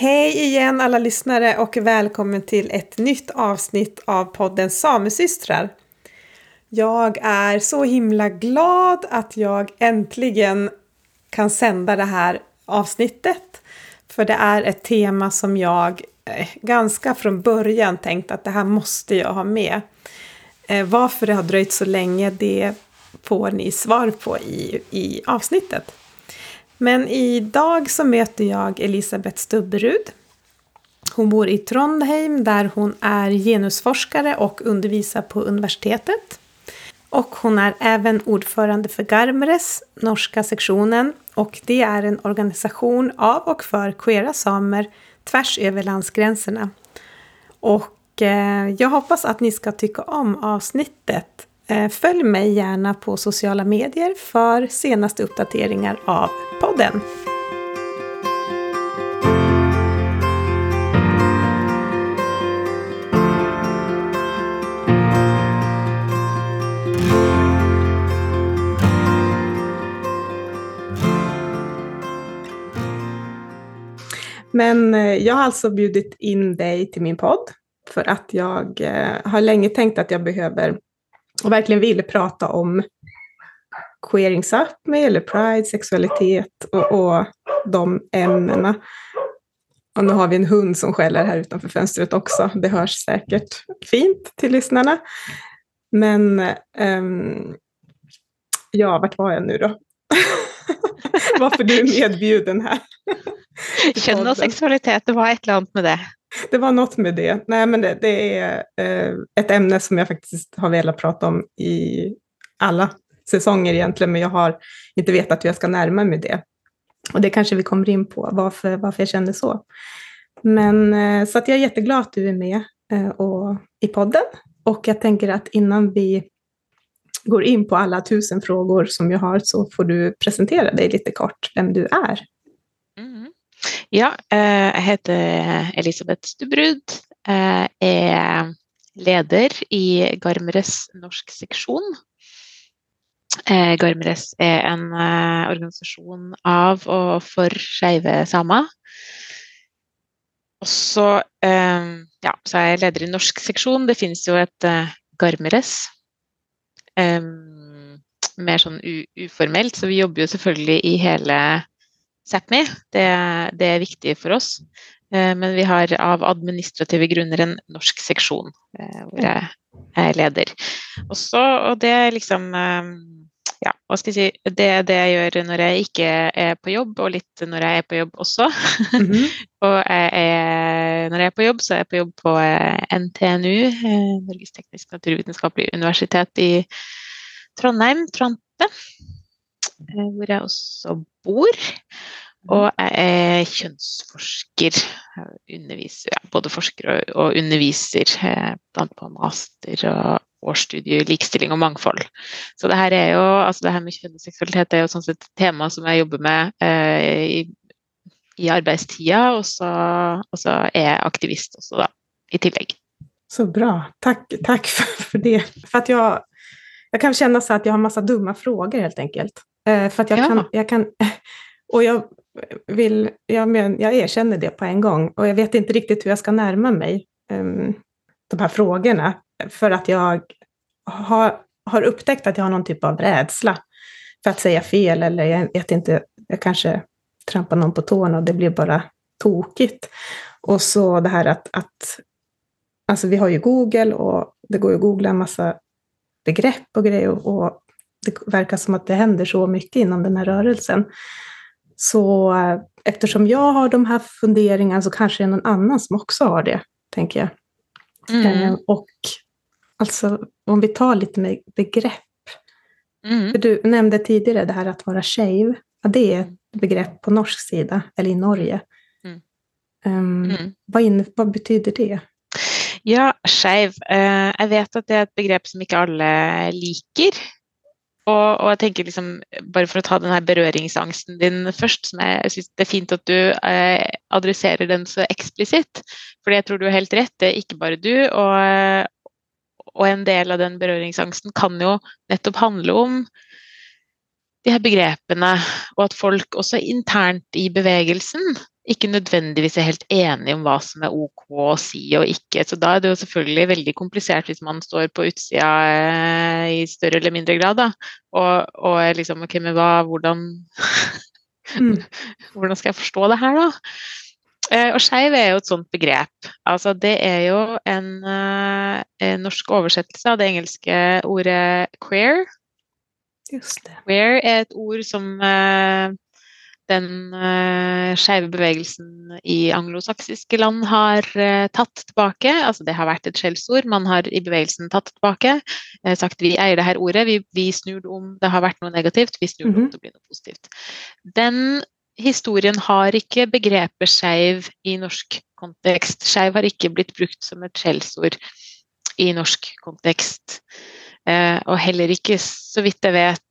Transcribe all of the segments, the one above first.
Hej igen alla lyssnare och välkommen till ett nytt avsnitt av podden Samesystrar. Jag är så himla glad att jag äntligen kan sända det här avsnittet. För det är ett tema som jag eh, ganska från början tänkt att det här måste jag ha med. Eh, varför det har dröjt så länge, det får ni svar på i, i avsnittet. Men i dag så møter jeg Elisabeth Stubberud. Hun bor i Trondheim der hun er genusforsker og underviser på universitetet. Og hun er også ordfører for Garmres, norske seksjonen, og det er en organisasjon av og for queere samer tvers over landsgrensene. Og jeg håper hoppas dere ni tykke om avsnittet. Eh, följ mig gärna på sociala medier för senaste uppdateringar av podden. Men eh, jag har alltså bjudit in dig till min podd för att jag eh, har länge tänkt att jag behöver och verkligen ville prata om queering Sápmi eller pride, sexualitet och, och de ämnena. Och nu har vi en hund som skäller här utanför fönstret också. Det hörs säkert fint till lyssnarna. Men um, ja, vart var jag nu då? Varför du är medbjuden här. Kjønn og sexualitet, det var ett eller annet med det. Det var något med det. Nej, men det, det är eh, ett ämne som jag faktiskt har velat prata om i alla säsonger egentligen, men jag har inte vetat hur jag ska närma mig det. Och det kanske vi kommer in på, varför, varför jag kände så. Men eh, så att jag är jätteglad att du är med eh, och, i podden. Och jag tänker att innan vi går in på alla tusen frågor som jag har så får du presentera dig lite kort, vem du är. Ja, jeg heter Elisabeth Stubrud. Jeg er leder i Garmres norsk seksjon. Garmres er en organisasjon av og for skeive samer. Og så, ja, så er jeg leder i norsk seksjon. Det finnes jo et Garmres. Mer sånn uformelt, så vi jobber jo selvfølgelig i hele Sápmi. Det, det, er viktig for oss. Men vi har av administrative grunner en norsk seksjon hvor jeg er leder. Også, og det er liksom ja, hva skal jeg si, det er det jeg gjør når jeg ikke er på jobb, og litt når jeg er på jobb også. Mm -hmm. og jeg er, når jeg er på jobb, så er jeg på jobb på NTNU, Norges teknisk naturvitenskapelige universitet i Trondheim, Trante. hvor jeg også bor. Og jeg er kjønnsforsker. Underviser, ja, både forsker og, underviser, blant på master og årsstudie i likestilling og mangfold. Så det her er jo, altså det her med kjønn og seksualitet er jo sånn sett et tema som jeg jobber med eh, i, i, arbeidstida, og så, og så, er jeg aktivist også, da, i tillegg. Så bra. Takk, takk for, for, det. For at jeg, jeg kan kjenne så jeg jag har masse dumma frågor helt enkelt. Eh, för att jag, ja. kan, jag kan... Och jag vill... Jag, men, jag erkänner det på en gång. Och jag vet inte riktigt hur jag ska närma mig um, de här frågorna. För att jag har, har upptäckt att jag har någon typ av rädsla för att säga fel eller jag vet inte, jag kanske trampar någon på tårna och det blir bara tokigt. Och så det här att, att alltså vi har ju Google och det går ju att googla en massa begrepp och grejer och, och det verkar som att det händer så mycket inom den här rörelsen. Så eftersom jag har de här funderingarna så kanske det är någon annan som också har det, tänker jag. Mm. Eh, och alltså om vi tar lite med begrepp. Mm. För du nämnde tidigare det här att vara shave. Ja, det är ett begrepp på norsk sida, eller i Norge. Mm. Um, vad, in, vad betyder det? Ja, skeiv. Uh, jeg vet at det er et begrep som ikke alle liker. Og, og, jeg tenker liksom, bare for å ta den her berøringsangsten din først, som jeg, jeg syns det er fint at du eh, adresserer den så eksplisitt. Fordi jeg tror du har helt rett, det er ikke bare du. Og, og en del av den berøringsangsten kan jo nettopp handle om de her begrepene, og at folk også internt i bevegelsen ikke nødvendigvis er helt enige om hva som er ok å si og ikke. Så da er det jo selvfølgelig veldig komplisert hvis man står på utsida eh, i større eller mindre grad, da. Og, og er liksom OK, men hva, hvordan mm. Hvordan skal jeg forstå det her, da? Eh, og skeiv er jo et sånt begrep. Altså, det er jo en, eh, en norsk oversettelse av det engelske ordet queer. Just det. Queer er et ord som eh, den uh, skeive bevegelsen i anglosaksiske land har uh, tatt tilbake. Altså det har vært et skjellsord. Man har i bevegelsen tatt tilbake. Uh, sagt vi eier det her ordet, vi, vi snur det om det har vært noe negativt, vi snur det om mhm. til å bli noe positivt. Den historien har ikke begrepet skeiv i norsk kontekst. Skeiv har ikke blitt brukt som et skjellsord i norsk kontekst. Og heller ikke, så vidt jeg vet,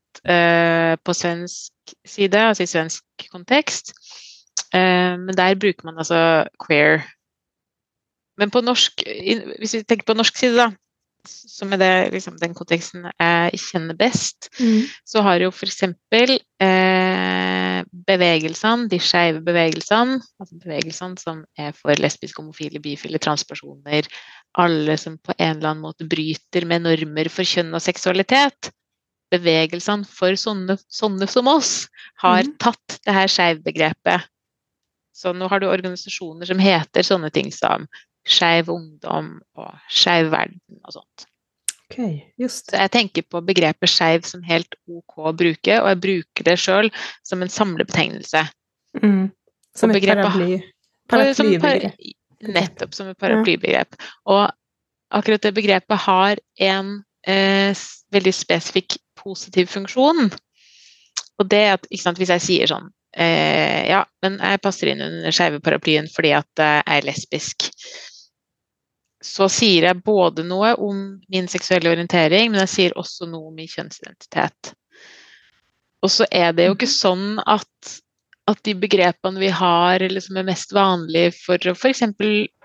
på svensk side, altså i svensk kontekst. Eh, men der bruker man altså queer. Men på norsk, hvis vi tenker på norsk side, da, som er det, liksom, den konteksten jeg kjenner best, mm. så har jo f.eks. Eh, bevegelsene, de skeive bevegelsene, altså bevegelsene som er for lesbiske, homofile, bifile, transpersoner, alle som på en eller annen måte bryter med normer for kjønn og seksualitet, bevegelsene for sånne, sånne som oss har mm. tatt det her skeiv-begrepet. Så nå har du organisasjoner som heter sånne ting som Skeiv ungdom og Skeiv verden og sånt. Okay, just. Så jeg tenker på begrepet skeiv som helt ok å bruke, og jeg bruker det sjøl som en samlebetegnelse. Mm. Som et paraply, paraplybegrep. Nettopp, som et paraplybegrep. Og akkurat det begrepet har en eh, veldig spesifikk positiv funksjon. Og det at sant, Hvis jeg sier sånn eh, Ja, men jeg passer inn under skeive paraplyen fordi at jeg er lesbisk. Så sier jeg både noe om min seksuelle orientering, men jeg sier også noe om min kjønnsidentitet. Og så er det jo ikke sånn at, at de begrepene vi har, eller som er mest vanlige for å f.eks.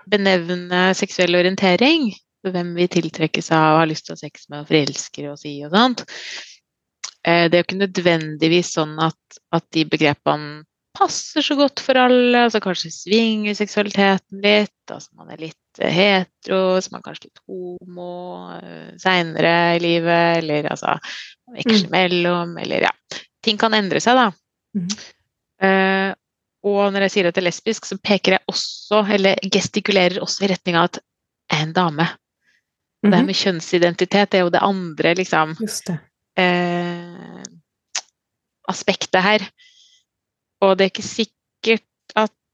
benevne seksuell orientering, hvem vi tiltrekkes av og har lyst til å ha sex med og forelsker oss i og sånt. Eh, det er jo ikke nødvendigvis sånn at, at, de begrepene passer så godt for alle. altså Kanskje svinger seksualiteten litt. altså Man er litt hetero, som er kanskje litt homo eh, seinere i livet. Eller altså veksler mm. mellom, eller ja. Ting kan endre seg, da. Mm. Uh, og når jeg sier at det er lesbisk, så peker jeg også, eller gestikulerer også i retning av at jeg er en dame. Og det her mhm. med kjønnsidentitet det er jo det andre liksom, det. Uh, aspektet her. Og det er ikke sikkert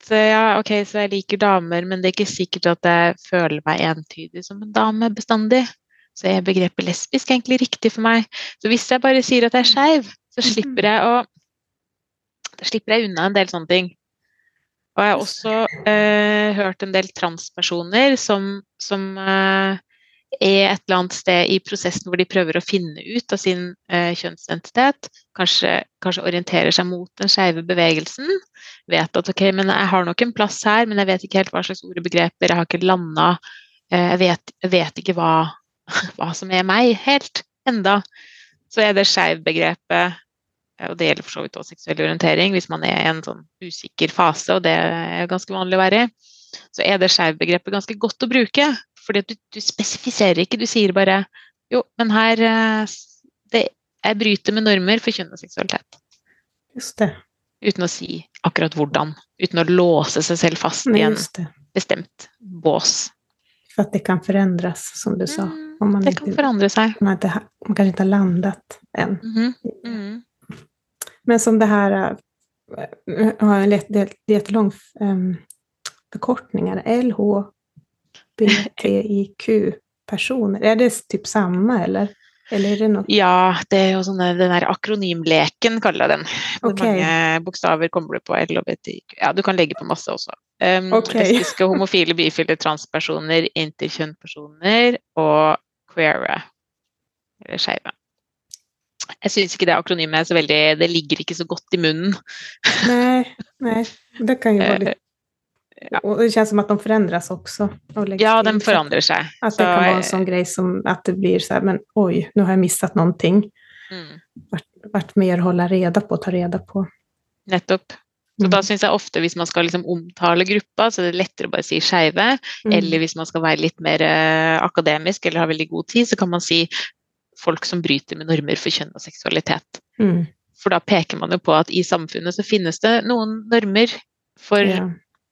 ja, ok, så jeg liker damer, men det er ikke sikkert at jeg føler meg entydig som en dame bestandig. Så er begrepet lesbisk egentlig riktig for meg. Så hvis jeg bare sier at jeg er skeiv, så slipper jeg å Da slipper jeg unna en del sånne ting. Og jeg har også eh, hørt en del transpersoner som, som eh, er et eller annet sted i prosessen hvor de prøver å finne ut av sin eh, kjønnsidentitet. Kanskje, kanskje orienterer seg mot den skeive bevegelsen. Vet at ok, men jeg har nok en plass her, men jeg vet ikke helt hva slags ord og begreper. Jeg har ikke landa eh, jeg, vet, jeg, vet, ikke hva, hva, som er meg helt enda. Så er det skeiv-begrepet eh, og det gjelder for så vidt også seksuell orientering, hvis man er i en sånn usikker fase, og det er ganske vanlig å være i, så er det skeiv-begrepet ganske godt å bruke. Fordi du, du, spesifiserer ikke, du sier bare jo, men her eh, det, Jeg bryter med normer for kjønn og seksualitet. Just det. Uten å si akkurat hvordan. Uten å låse seg selv fast i en bestemt bås. For at det kan forandres, som du sa. Mm, det kan forandre seg. Man, inte, man kanskje ikke har landet enn. Mm -hmm. mm. Men som det her eh, har en jättelång um, förkortning, LH HBTIQ-personer. Er det typ samme, eller? eller er det? Ja, det er jo sånne, den der akronymleken, kaller jeg den. Hvor okay. mange bokstaver kommer du på LHBTIQ? Ja, du kan legge på masse også. Um, okay. Lesbiske, homofile, bifile, transpersoner, interkjønnpersoner og queere. Eller skeive. Jeg syns ikke det akronymet er så veldig Det ligger ikke så godt i munnen. Nei, nei. Det kan jo være litt ja. Och det känns som att de förändras också. ja, de forandrer seg. Att det kan vara en sånn grej som att det blir så här, men oj, nu har jag missat någonting. mm. vært, mer å holde reda på, ta reda på. Nettopp. Så mm. da syns jeg ofte hvis man skal liksom omtale gruppa, så er det lettere å bare si skeive. Mm. Eller hvis man skal være litt mer uh, akademisk eller ha veldig god tid, så kan man si folk som bryter med normer for kjønn og seksualitet. Mm. For da peker man jo på at i samfunnet så finnes det noen normer for ja.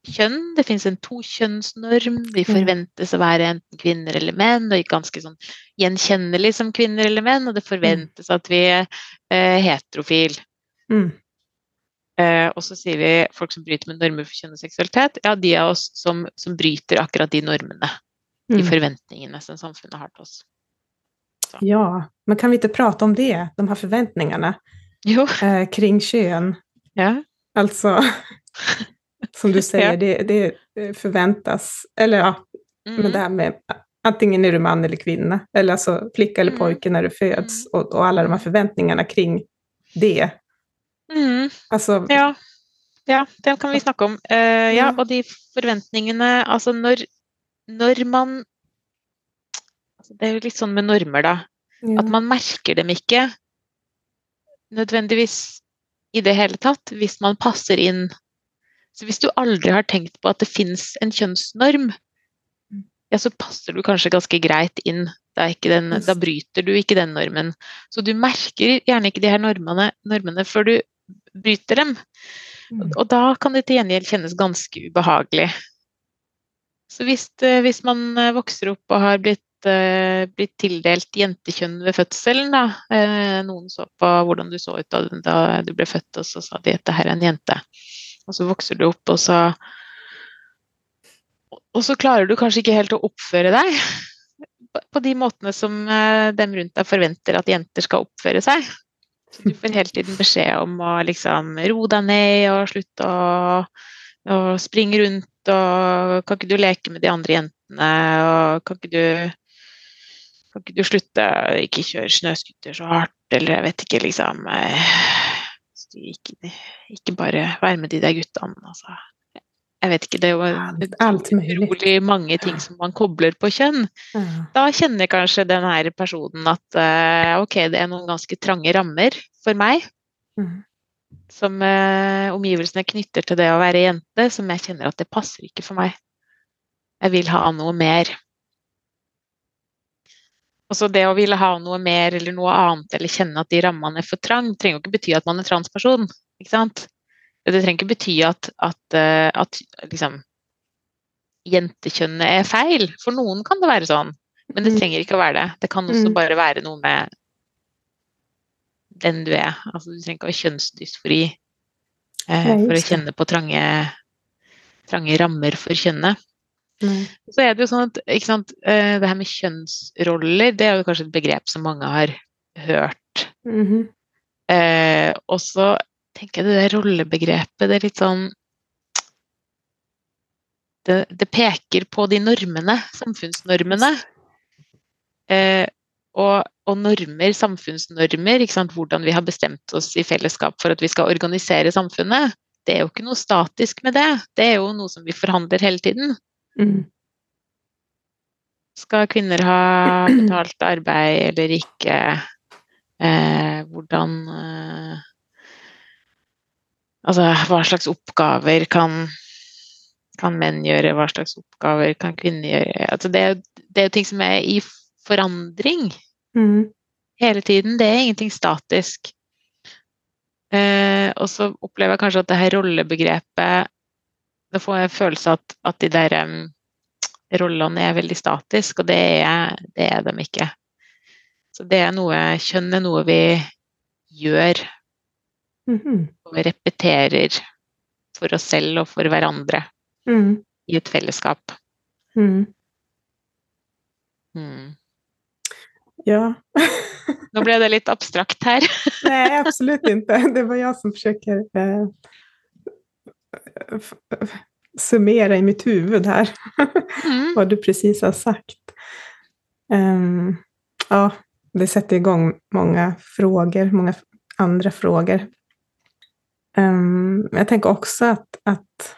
Kjønn. Det finnes en tokjønnsnorm. Vi forventes å være enten kvinner eller menn, og ganske sånn gjenkjennelig som kvinner eller menn. Og det forventes at vi er eh, heterofil. Mm. Eh, og så sier vi folk som bryter med normer for kjønn og seksualitet. Ja, de av oss som, som bryter akkurat de normene. De mm. forventningene som samfunnet har til oss. Så. Ja, men kan vi ikke prate om det, de her forventningene? eh, kring kjønn? Ja. Alltså, som du säger, det, det, förväntas, eller ja, mm. med det här med antingen är du man eller kvinna, eller alltså flicka eller mm. pojke när du föds, mm. och, och, alla de här förväntningarna kring det. Mm. Alltså, ja. ja, det kan vi snakke om. Uh, ja, og de forventningene Altså, når, når man altså Det er jo litt sånn med normer, da. Ja. At man merker dem ikke nødvendigvis i det hele tatt, hvis man passer inn. Så hvis du aldri har tenkt på at det fins en kjønnsnorm, ja, så passer du kanskje ganske greit inn. Den, da bryter du ikke den normen. Så du merker gjerne ikke de her normene, normene før du bryter dem. Mm. Og da kan det til gjengjeld kjennes ganske ubehagelig. Så hvis, eh, hvis man eh, vokser opp og har blitt uh, blitt tildelt jentekjønn ved fødselen. Da. Noen så på hvordan du så ut da, da, du ble født, og så sa de at det her er en jente. Og så vokser du opp, og så Og så klarer du kanskje ikke helt å oppføre deg på de måtene som uh, dem rundt deg forventer at jenter skal oppføre seg. Så Du får hele tiden beskjed om å liksom roe deg ned og slutte å, å springe rundt, og kan ikke du leke med de andre jentene, og kan ikke du kan ikke du slutte ikke kjøre snøscooter så hardt, eller jeg vet ikke, liksom eh, ikke, ikke bare være med de der guttene, altså. Jeg vet ikke, det jo utrolig mange ting som man kobler på kjønn. Da kjenner kanskje denne personen at uh, ok, det er noen ganske trange rammer for meg. Mm. Som uh, omgivelsene knytter til det å være jente, som jeg kjenner at det passer ikke for meg. Jeg vil ha noe mer. Altså det å ville ha noe mer eller noe annet, eller kjenne at de rammene er for trang, trenger jo ikke bety at man er transperson. ikke sant? Det trenger ikke bety at, at, eh, at liksom, jentekjønnet er feil. For noen kan det være sånn, men det mm. trenger ikke å være det. Det kan også mm. bare være noe med den du er. Altså, du trenger ikke å ha kjønnsdysfori eh, for å kjenne på trange, trange rammer for kjønnet. Mm. Så er det jo sånn at sant, eh, det her med kjønnsroller, det er jo kanskje et begrep som mange har hørt. Mm -hmm. eh, og så tenker jeg det der rollebegrepet, det er litt sånn det, det peker på de normene, samfunnsnormene. Eh, og, og, normer, samfunnsnormer, hvordan vi har bestemt oss i fellesskap for at vi skal organisere samfunnet. Det er jo ikke noe statisk med det. Det er jo noe som vi forhandler hele tiden. Mm. Skal kvinner ha betalt arbeid eller ikke? Eh, hvordan eh, Altså, hva slags oppgaver kan, kan, menn gjøre, hva slags oppgaver kan kvinner gjøre? Altså, det, det er jo ting som er i forandring mm. hele tiden. Det er ingenting statisk. Eh, og så opplever jeg kanskje at det her rollebegrepet da får jeg følelse av at, at de der um, rollene er veldig statiske, og det er, det er de ikke. Så det er noe Kjønn er noe vi gjør. Mm -hmm. Og vi repeterer for oss selv og for hverandre mm. i et fellesskap. Mm. mm. Ja. Nå ble det litt abstrakt her. Nei, absolutt ikke. Det var jeg som forsøker eh, summera i mitt huvud här mm. vad du precis har sagt. Um, ja, det sätter igång många frågor, många andra frågor. Um, jag tänker också att, att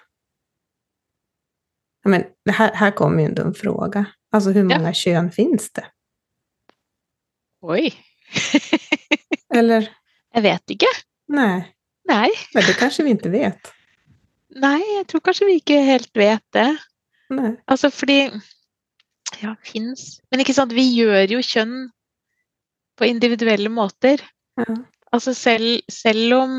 men, här, här kommer ju en dum fråga. Alltså hur många ja. kön finns det? Oj. Eller? Jag vet ikke. Nej. Nej. Men det kanskje vi ikke vet. Nei, jeg tror kanskje vi ikke helt vet det. Nei. Altså fordi Ja, fins Men ikke sant, vi gjør jo kjønn på individuelle måter. Ja. Altså selv, selv om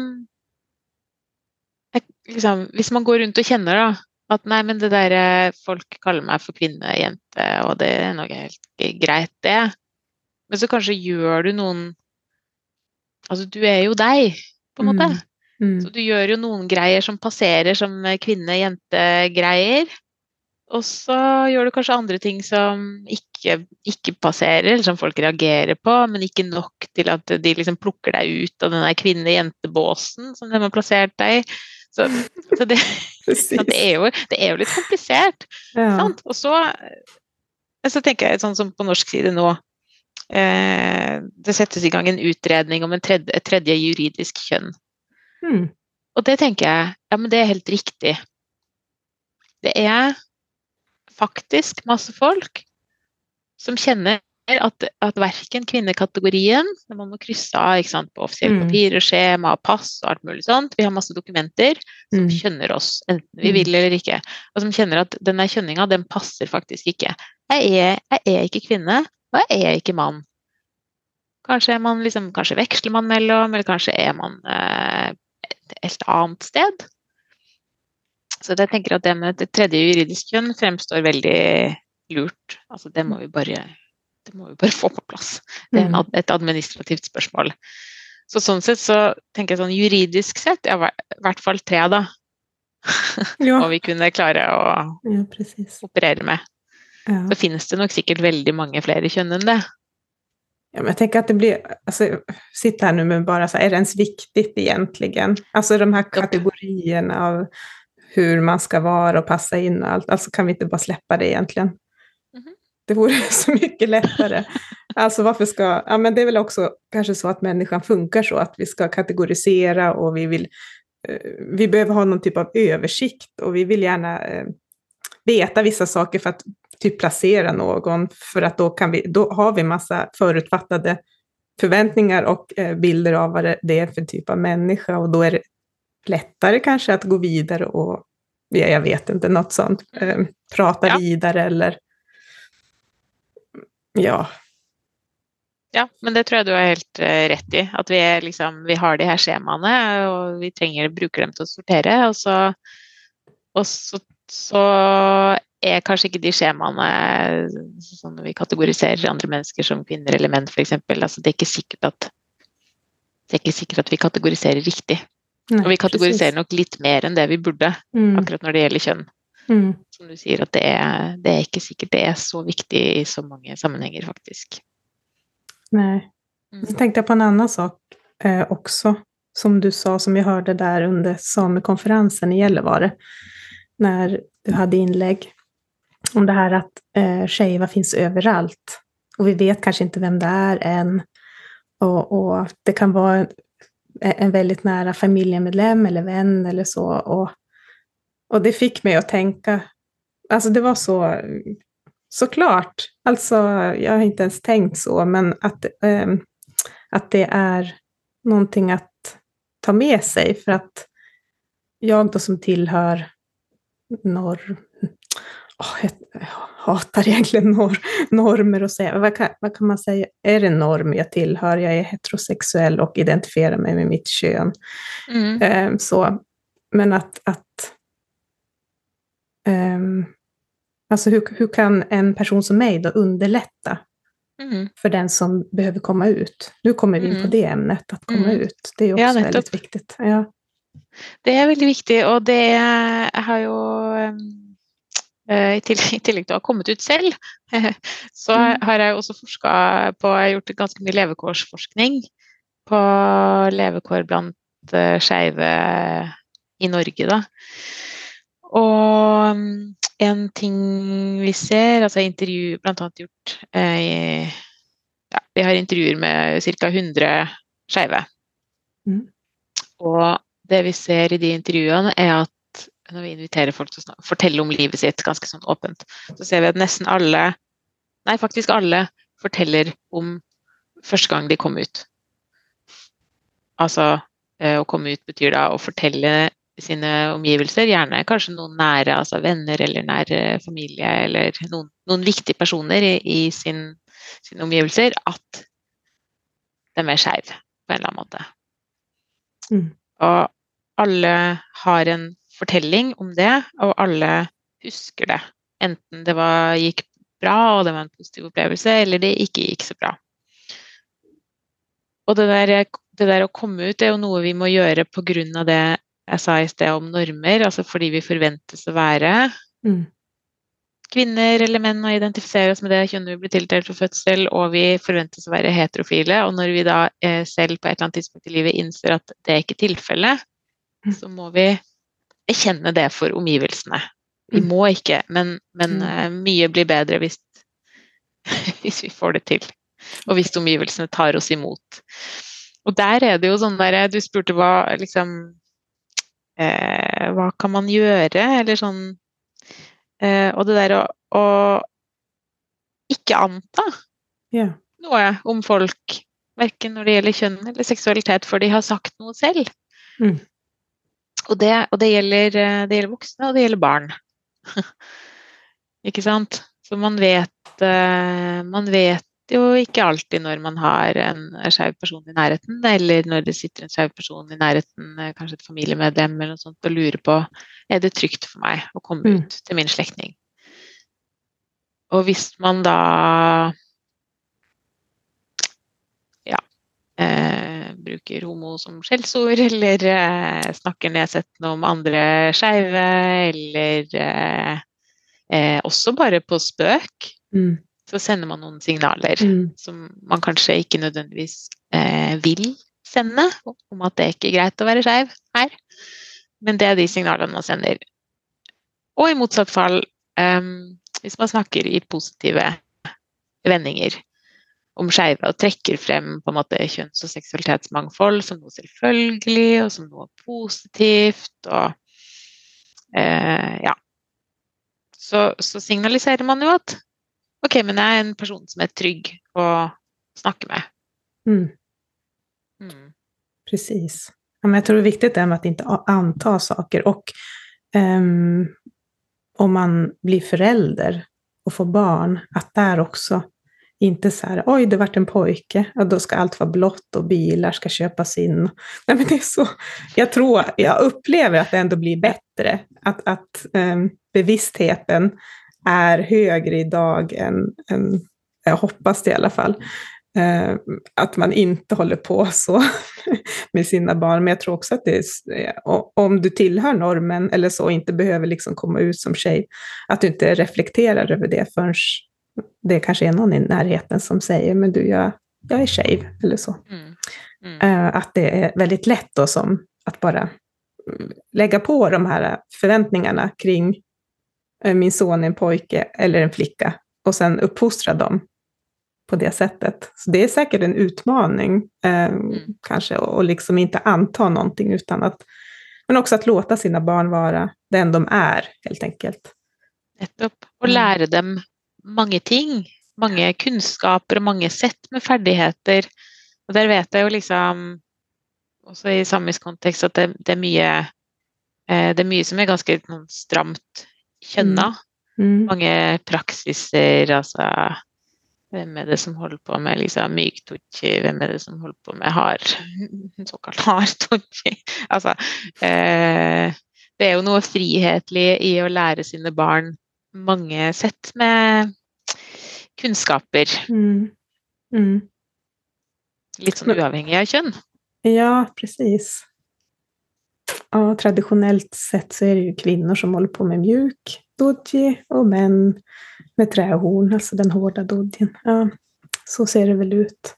jeg, liksom, Hvis man går rundt og kjenner da, at nei, men det der folk kaller meg for kvinne, jente, og det er noe helt greit, det. Men så kanskje gjør du noen Altså, du er jo deg, på en måte. Mm. Mm. Så du gjør jo noen greier som passerer som kvinne-jente-greier. Og så gjør du kanskje andre ting som ikke, ikke, passerer, som folk reagerer på, men ikke nok til at de liksom plukker deg ut av den der kvinne-jente-båsen som de har plassert deg i. Så, så, det, det, er jo, det, er jo, litt komplisert. Ja. Og så, så, tenker jeg sånn som på norsk side nå eh, Det settes i gang en utredning om en tredje, et tredje juridisk kjønn. Mm. Og det tenker jeg ja, men det er helt riktig. Det er faktisk masse folk som kjenner at, at verken kvinnekategorien Man må krysse av sant, på offisielle Mm. papirer, skjema, pass og alt mulig sånt. Vi har masse dokumenter som Mm. kjønner oss, enten vi Mm. vil eller ikke. Og som kjenner at denne kjønninga, den passer faktisk ikke. Jeg er, jeg er ikke kvinne, og jeg er ikke mann. Kanskje, man liksom, kanskje veksler man mellom, eller kanskje er man eh, et helt annet sted. Så jeg tenker at det med det tredje juridisk kjønn fremstår veldig lurt. Altså det må vi bare, det må vi bare få på plass. Det er Mm. et administrativt spørsmål. Så sånn sett så tenker jeg sånn juridisk sett, ja, i hvert fall tre, da. Ja. Må vi kunne klare å ja, operere med. Ja. Så finnes det nok sikkert veldig mange flere kjønn enn det. Ja, men jag tänker att det blir, alltså, sitta här nu med bara så här, är det ens viktigt egentligen? Alltså de här kategorierna av hur man ska vara och passa in och allt, alltså kan vi inte bara släppa det egentligen? Mhm. Det vore så mycket lättare. Alltså varför ska, ja men det är väl också kanske så att människan funkar så, att vi ska kategorisera och vi vill, eh, vi behöver ha någon typ av översikt och vi vill gärna eh, veta vissa saker för att typ placera någon, för att då, kan vi, då har vi massa förutfattade förväntningar och eh, bilder av vad det, är för typ av människa och då är det lättare kanske att gå vidare och, ja, jag vet inte, något sånt, prate prata Ja. vidare eller ja, Ja, men det tror jeg du har helt eh, rett i. At vi, er liksom, vi har de her skjemaene, og vi trenger bruker dem til å sortere. Og så, og så, så er kanskje ikke de skjemaene sånn når vi kategoriserer andre mennesker som kvinner eller menn, f.eks. Altså, det er ikke sikkert at det er ikke sikkert at vi kategoriserer riktig. Nei, Og vi kategoriserer precis. nok litt mer enn det vi burde, Mm, akkurat når det gjelder kjønn. mm, Som du sier, at det er, det er ikke sikkert det er så viktig i så mange sammenhenger, faktisk. Nei. Mm. Så tenkte jeg på en annen sak eh, også, som du sa, som vi hørte der under samekonferansen i Gjellivare, når du hadde inlägg om det här att eh, Sheiva finns överallt. Och vi vet kanske inte vem det är än. Och, och det kan vara en, en väldigt nära familjemedlem eller vän eller så. Och, och det fick mig att tänka, alltså det var så, såklart, alltså jag har inte ens tänkt så, men att, ehm, att det är någonting att ta med sig för att jag då som tillhör norr... Åh, jag jag hatar egentligen nor normer och säga, vad kan, vad kan man säga, är det norm jag tillhör? Jag är heterosexuell och identifierar mig med mitt kön. Mm. Ehm, så, men att, att ehm, alltså hur, hur kan en person som mig då underlätta Mm. för den som behöver komma ut? Nu kommer vi in på Mm. det ämnet, att komma Mm. ut. Det är också Ja, veldig väldigt viktigt. Ja. Det er veldig viktig, og det har jo eh, i tillegg, til å ha kommet ut selv, så Mm. har jeg også forska på Jeg har gjort ganske mye levekårsforskning på levekår blant uh, skeive i Norge, da. Og mm, en ting vi ser, altså intervju blant annet gjort eh, ja, Vi har intervjuer med ca. 100 skeive. Mm. Og det vi ser i de intervjuene, er at når vi inviterer folk til å fortelle om livet sitt ganske sånn åpent, så ser vi at nesten alle, nei faktisk alle, forteller om første gang de kom ut. Altså eh, å komme ut betyr da å fortelle sine omgivelser, gjerne kanskje noen nære, altså venner eller nære familie eller noen, noen viktige personer i, i sin, sine omgivelser, at de er skeive på en eller annen måte. Mm. Og alle har en fortelling om det, og alle husker det. Enten det var, gikk bra og det var en positiv opplevelse, eller det ikke gikk så bra. Og det der, det der, å komme ut er jo noe vi må gjøre pga. det jeg sa i sted om normer, altså fordi vi forventes å være mm. kvinner eller menn og identifisere oss med det kjønnet vi blir tildelt for fødsel, og vi forventes å være heterofile. Og når vi da eh, selv på et eller annet tidspunkt i livet innser at det er ikke tilfellet, mm. så må vi erkjenne det for omgivelsene. Vi mm. må ikke, men, men uh, mye blir bedre hvis, hvis vi får det til. Og hvis omgivelsene tar oss imot. Og der er det jo sånn der Du spurte hva liksom eh, Hva kan man gjøre? Eller sånn eh, Og det der å, å ikke anta yeah. noe om folk, verken når det gjelder kjønn eller seksualitet, for de har sagt noe selv. Mm. Og, det, og det, gjelder, eh, det, gjelder, voksne, og det gjelder barn. ikke sant? Så man vet, eh, man vet jo ikke alltid når man har en skeiv person i nærheten, eller når det sitter en skeiv person i nærheten, eh, kanskje et familiemedlem eller noe sånt, og lurer på er det trygt for meg å komme mm. ut til min slektning. Og hvis man da ja, eh, bruker homo som skjellsord, eller eh, snakker nedsettende om andre skeive, eller eh, eh også bare på spøk, mm så sender man noen signaler mm. som man kanskje ikke nødvendigvis eh, vil sende, om at det ikke er greit å være skeiv her. Men det er de signalene man sender. Og i motsatt fall, um, hvis man snakker i positive vendinger om skeive og trekker frem på en måte kjønns- og seksualitetsmangfold som noe selvfølgelig og som noe positivt og eh, ja. Så, så signaliserer man jo at OK, men jeg er en person som er trygg å snakke med. Mm. Mm. Precis. Ja, men jag tror det er viktig det med at ikke anta saker. Og um, om man blir forelder og får barn, at der också inte så här, oj, det vart en pojke, ja, då ska allt vara blått och bilar ska köpas in. Nej, men det är så, jag tror, jag upplever att det ändå blir bättre, att, att um, bevisstheten är högre idag än, än jag hoppas det i alla fall. uh, att man inte håller på så med sina barn. Men jag tror också att det är, om du tillhör normen eller så, inte behöver liksom komma ut som tjej, att du inte reflekterar över det förrän det kanske är någon i närheten som säger, men du, jag, jag är skeiv eller så. Mm. Mm. Eh, att det är väldigt lätt då som att bara lägga på de här förväntningarna kring Eh, min son är en pojke eller en flicka och sen uppfostra dem på det sättet. Så det är säkert en utmaning eh, mm. kanske och liksom inte anta någonting utan att, men også att låta sina barn være den de er, helt enkelt. Nettopp. Og mm. lære dem mange ting. Mange kunnskaper og mange sett med ferdigheter. Og der vet jeg jo liksom, også i samisk kontekst, at det, det, er mye eh, det er mye som er ganske stramt kjønna. Mm. mm. Mange praksiser, altså Hvem er det som holder på med liksom myk tochi? Hvem er det som holder på med hard, såkalt hard tochi? Altså eh, Det er jo noe frihetlig i å lære sine barn mange sett med kunnskaper. Mm. Mm. Litt sånn uavhengig av kjønn. Ja, precis. Og tradisjonelt sett så er det jo kvinner som holder på med mjuk doji og menn med trähorn, altså den harde dodjen. Ja, så ser det vel ut.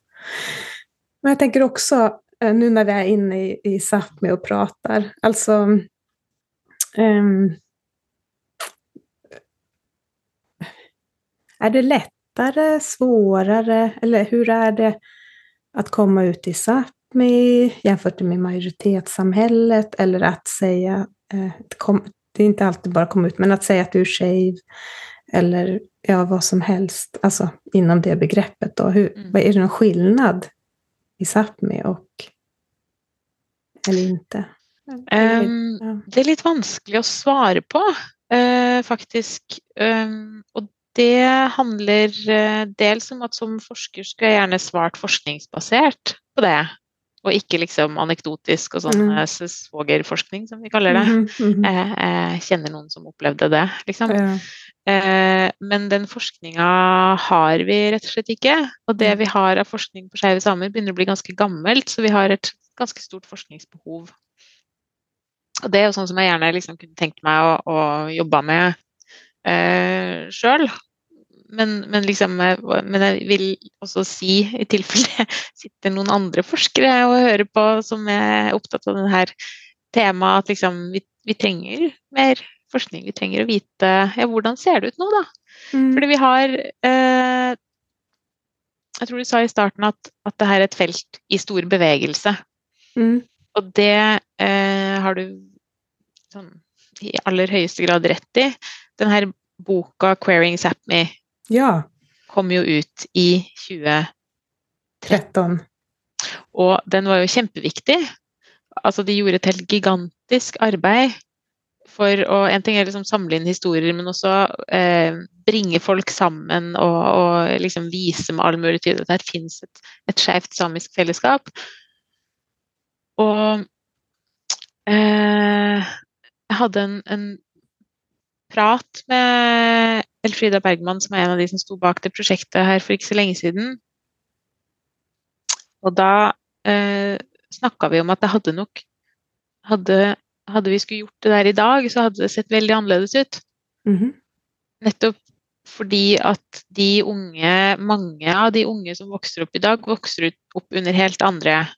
Men jeg tenker også, nå når vi er inne i, i Sápmi og prater, altså um, Är det lättare, svårare, eller hur är det att komma ut i Sápmi jämfört med majoritetssamhället eller att säga, eh, det är inte alltid bara komma ut, men att säga att du är tjej eller ja, vad som helst, alltså inom det begreppet. Då. Hur, mm. Är det någon skillnad i Sápmi och eller inte? Um, det er litt vanskelig å svare på, uh, faktisk. Um, og det handler uh, dels om at som forsker skal jeg gjerne svart forskningsbasert på det. Og ikke liksom anekdotisk og sånn mm. Eh, svogerforskning, som vi kaller det. Mm -hmm. jeg, jeg, kjenner noen som opplevde det, liksom. Ja. Men den forskninga har vi rett og slett ikke. Og det vi har av forskning på skeive samer, begynner å bli ganske gammelt, så vi har et ganske stort forskningsbehov og det er jo sånn som jeg gjerne liksom kunne tenkt meg å, å jobbe med eh, sjøl. Men, men, liksom, eh, men, jeg vil også si, i tilfelle det sitter noen andre forskere og hører på som er opptatt av dette temaet, at liksom, vi, vi, trenger mer forskning. Vi trenger å vite ja, hvordan ser det ut nå, da. Mm. Fordi vi har eh, Jeg tror du sa i starten at, at det her er et felt i stor bevegelse. Mm. Og det eh, har du sånn, i aller høyeste grad rett i. Den her boka 'Querying Sápmi' ja. kom jo ut i 2013. Og den var jo kjempeviktig. Altså, de gjorde et helt gigantisk arbeid for å En ting er liksom samle inn historier, men også eh, bringe folk sammen og, og, liksom vise med all mulig tydelighet at det finnes et, et skeivt samisk fellesskap. Og eh, jeg hadde en, en, prat med Elfrida Bergman, som er en av de som sto bak det prosjektet her for ikke så lenge siden. Og da eh, snakka vi om at det hadde nok hadde, hadde, vi skulle gjort det der i dag, så hadde det sett veldig annerledes ut. Mm -hmm. Nettopp fordi at de unge, mange av de unge som vokser opp i dag, vokser opp under helt andre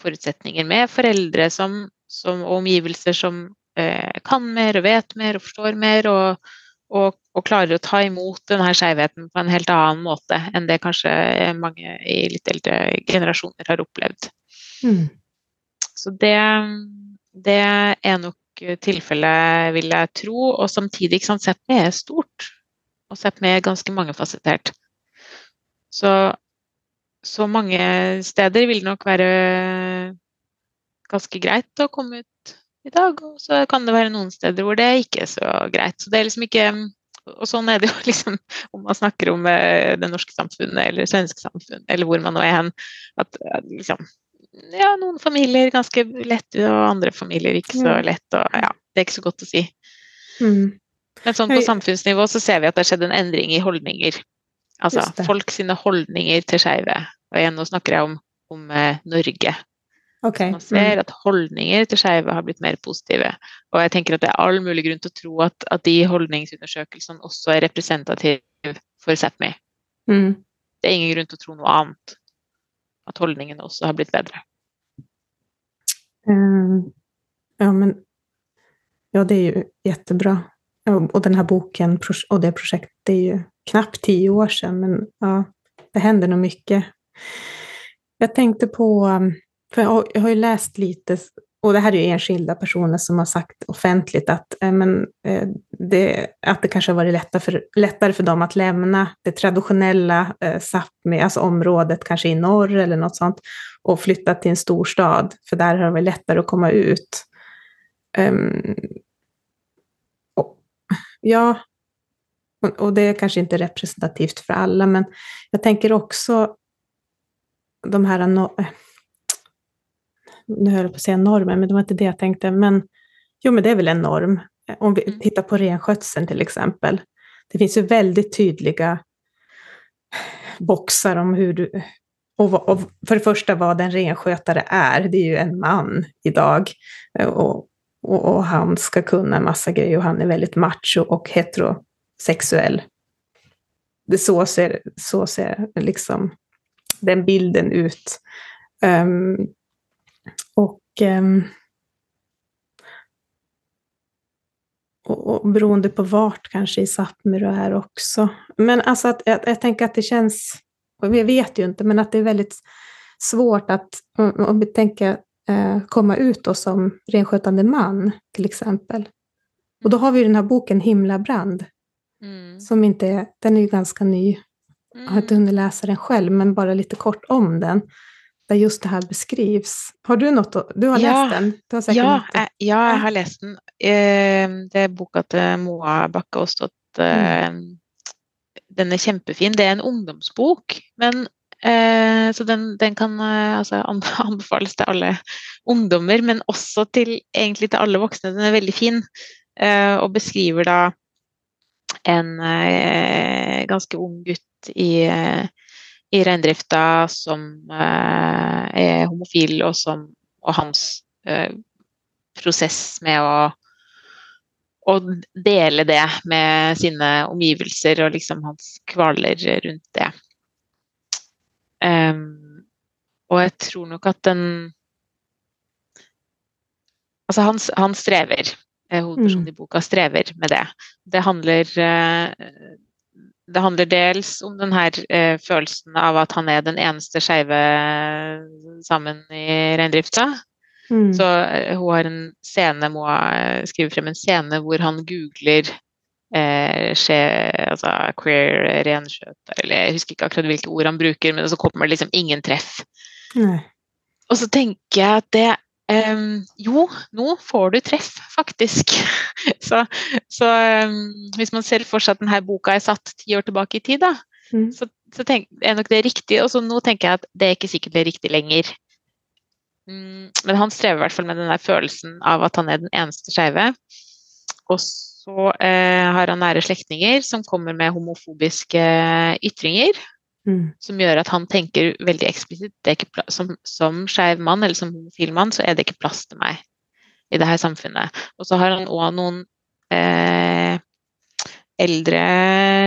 forutsetninger, med foreldre som, som, og omgivelser som eh, kan mer og vet mer og forstår mer, og, og, og klarer å ta imot denne skjevheten på en helt annen måte enn det kanskje mange i litt eldre generasjoner har opplevd. Mm. Så det, det, er nok tilfellet, vil jeg tro. Og samtidig, ikke sant, Sápmi er stort. Og Sápmi er ganske mangefasettert. Så, så mange steder vil det nok være ganske greit å komme ut i dag. Og så kan det være noen steder hvor det ikke er så greit. Så det er liksom ikke og sånn er det jo liksom om man snakker om eh, det norske samfunnet eller svenske samfunn, eller hvor man nå er hen. At liksom Ja, noen familier ganske lett, og andre familier ikke så lett. Og ja, det er ikke så godt å si. Mm. Men sånn på samfunnsnivå så ser vi at det har skjedd en endring i holdninger. Altså folk sine holdninger til skeive. Og igjen, nå snakker jeg om, om eh, Norge. Okay. Man ser mm. at holdninger til skeive har blitt mer positive. Og jeg tenker at det er all mulig grunn til å tro at, at de holdningsundersøkelsene også er representative for Sápmi. Mm. Det er ingen grunn til å tro noe annet. At holdningene også har blitt bedre. Um, ja, men Ja, det er jo kjempebra. Og denne boken og det prosjektet det er jo knappt ti år siden, men ja, det hender nå mye. Jeg tenkte på um, för jag har, ju läst lite, och det här är ju enskilda personer som har sagt offentligt att, äh, men, äh, det, att det kanske har varit lättare för, lättare för dem att lämna det traditionella eh, Sápmi, alltså området kanske i norr eller något sånt, och flytta till en storstad, för där har det varit lättare att komma ut. Um, och, ja, och det är kanske inte representativt för alla, men jag tänker också de här nu höll jag på att säga normer, men det var inte det jag tänkte. Men jo, men det är väl en norm. Om vi mm. tittar på renskötseln till exempel. Det finns ju väldigt tydliga boxar om hur du... Och, och för det första vad en renskötare är, det är ju en man idag. Och, och, och, han ska kunna en massa grejer och han är väldigt macho och heterosexuell. Det så ser, så ser liksom den bilden ut. Um, och, ehm, och, och beroende på vart kanske i Sápmi du är också. Men alltså att, jag, jag tänker att det känns, vi vet ju inte, men att det är väldigt svårt att, om vi tänker eh, komma ut då som renskötande man till exempel. Och då har vi den här boken Himlabrand. Mm. Som inte är, den är ju ganska ny. Jag har inte hunnit läsa den själv, men bara lite kort om den. Där just det här beskrivs. Har du något Du har ja, läst den? Du har ja, jeg, ja, jeg har läst den. Eh, det er boka til Moa Bakke Aastad. Mm. Eh, den er kjempefin. Det er en ungdomsbok, men Eh, så den, den kan eh, altså, anbefales til alle ungdommer, men også til, egentlig til alle voksne. Den er veldig fin eh, og beskriver da en ganske ung gutt i, i reindrifta som er homofil, og, som, og hans prosess med å å dele det med sine omgivelser og liksom hans kvaler rundt det. Um, og jeg tror nok at den Altså, han, han strever. Eh, hovedpersonen mm. i boka strever med det. Det handler uh, det handler dels om den her uh, følelsen av at han er den eneste skeive sammen i reindrifta. Mm. Så uh, hun har en scene, må skrive frem en scene hvor han googler eh, skje, altså queer renskjøter, eller jeg husker ikke akkurat hvilke ord han bruker, men så kommer det liksom ingen treff. Mm. Og så tenker jeg at det Um, jo, nå får du treff, faktisk. så, så um, hvis man ser for seg at denne boka er satt ti år tilbake i tid, da, mm. så, så tenk, er nok det riktig. Og så nå tenker jeg at det er ikke sikkert det er riktig lenger. Um, men han strever i hvert fall med den der følelsen av at han er den eneste skeive. Og så eh, har han nære slektninger som kommer med homofobiske ytringer. Mm. Som gjør at han tenker veldig eksplisitt som, som skeiv mann eller som homofil mann, så er det ikke plass til meg i det her samfunnet. Og så har han òg noen eh, eldre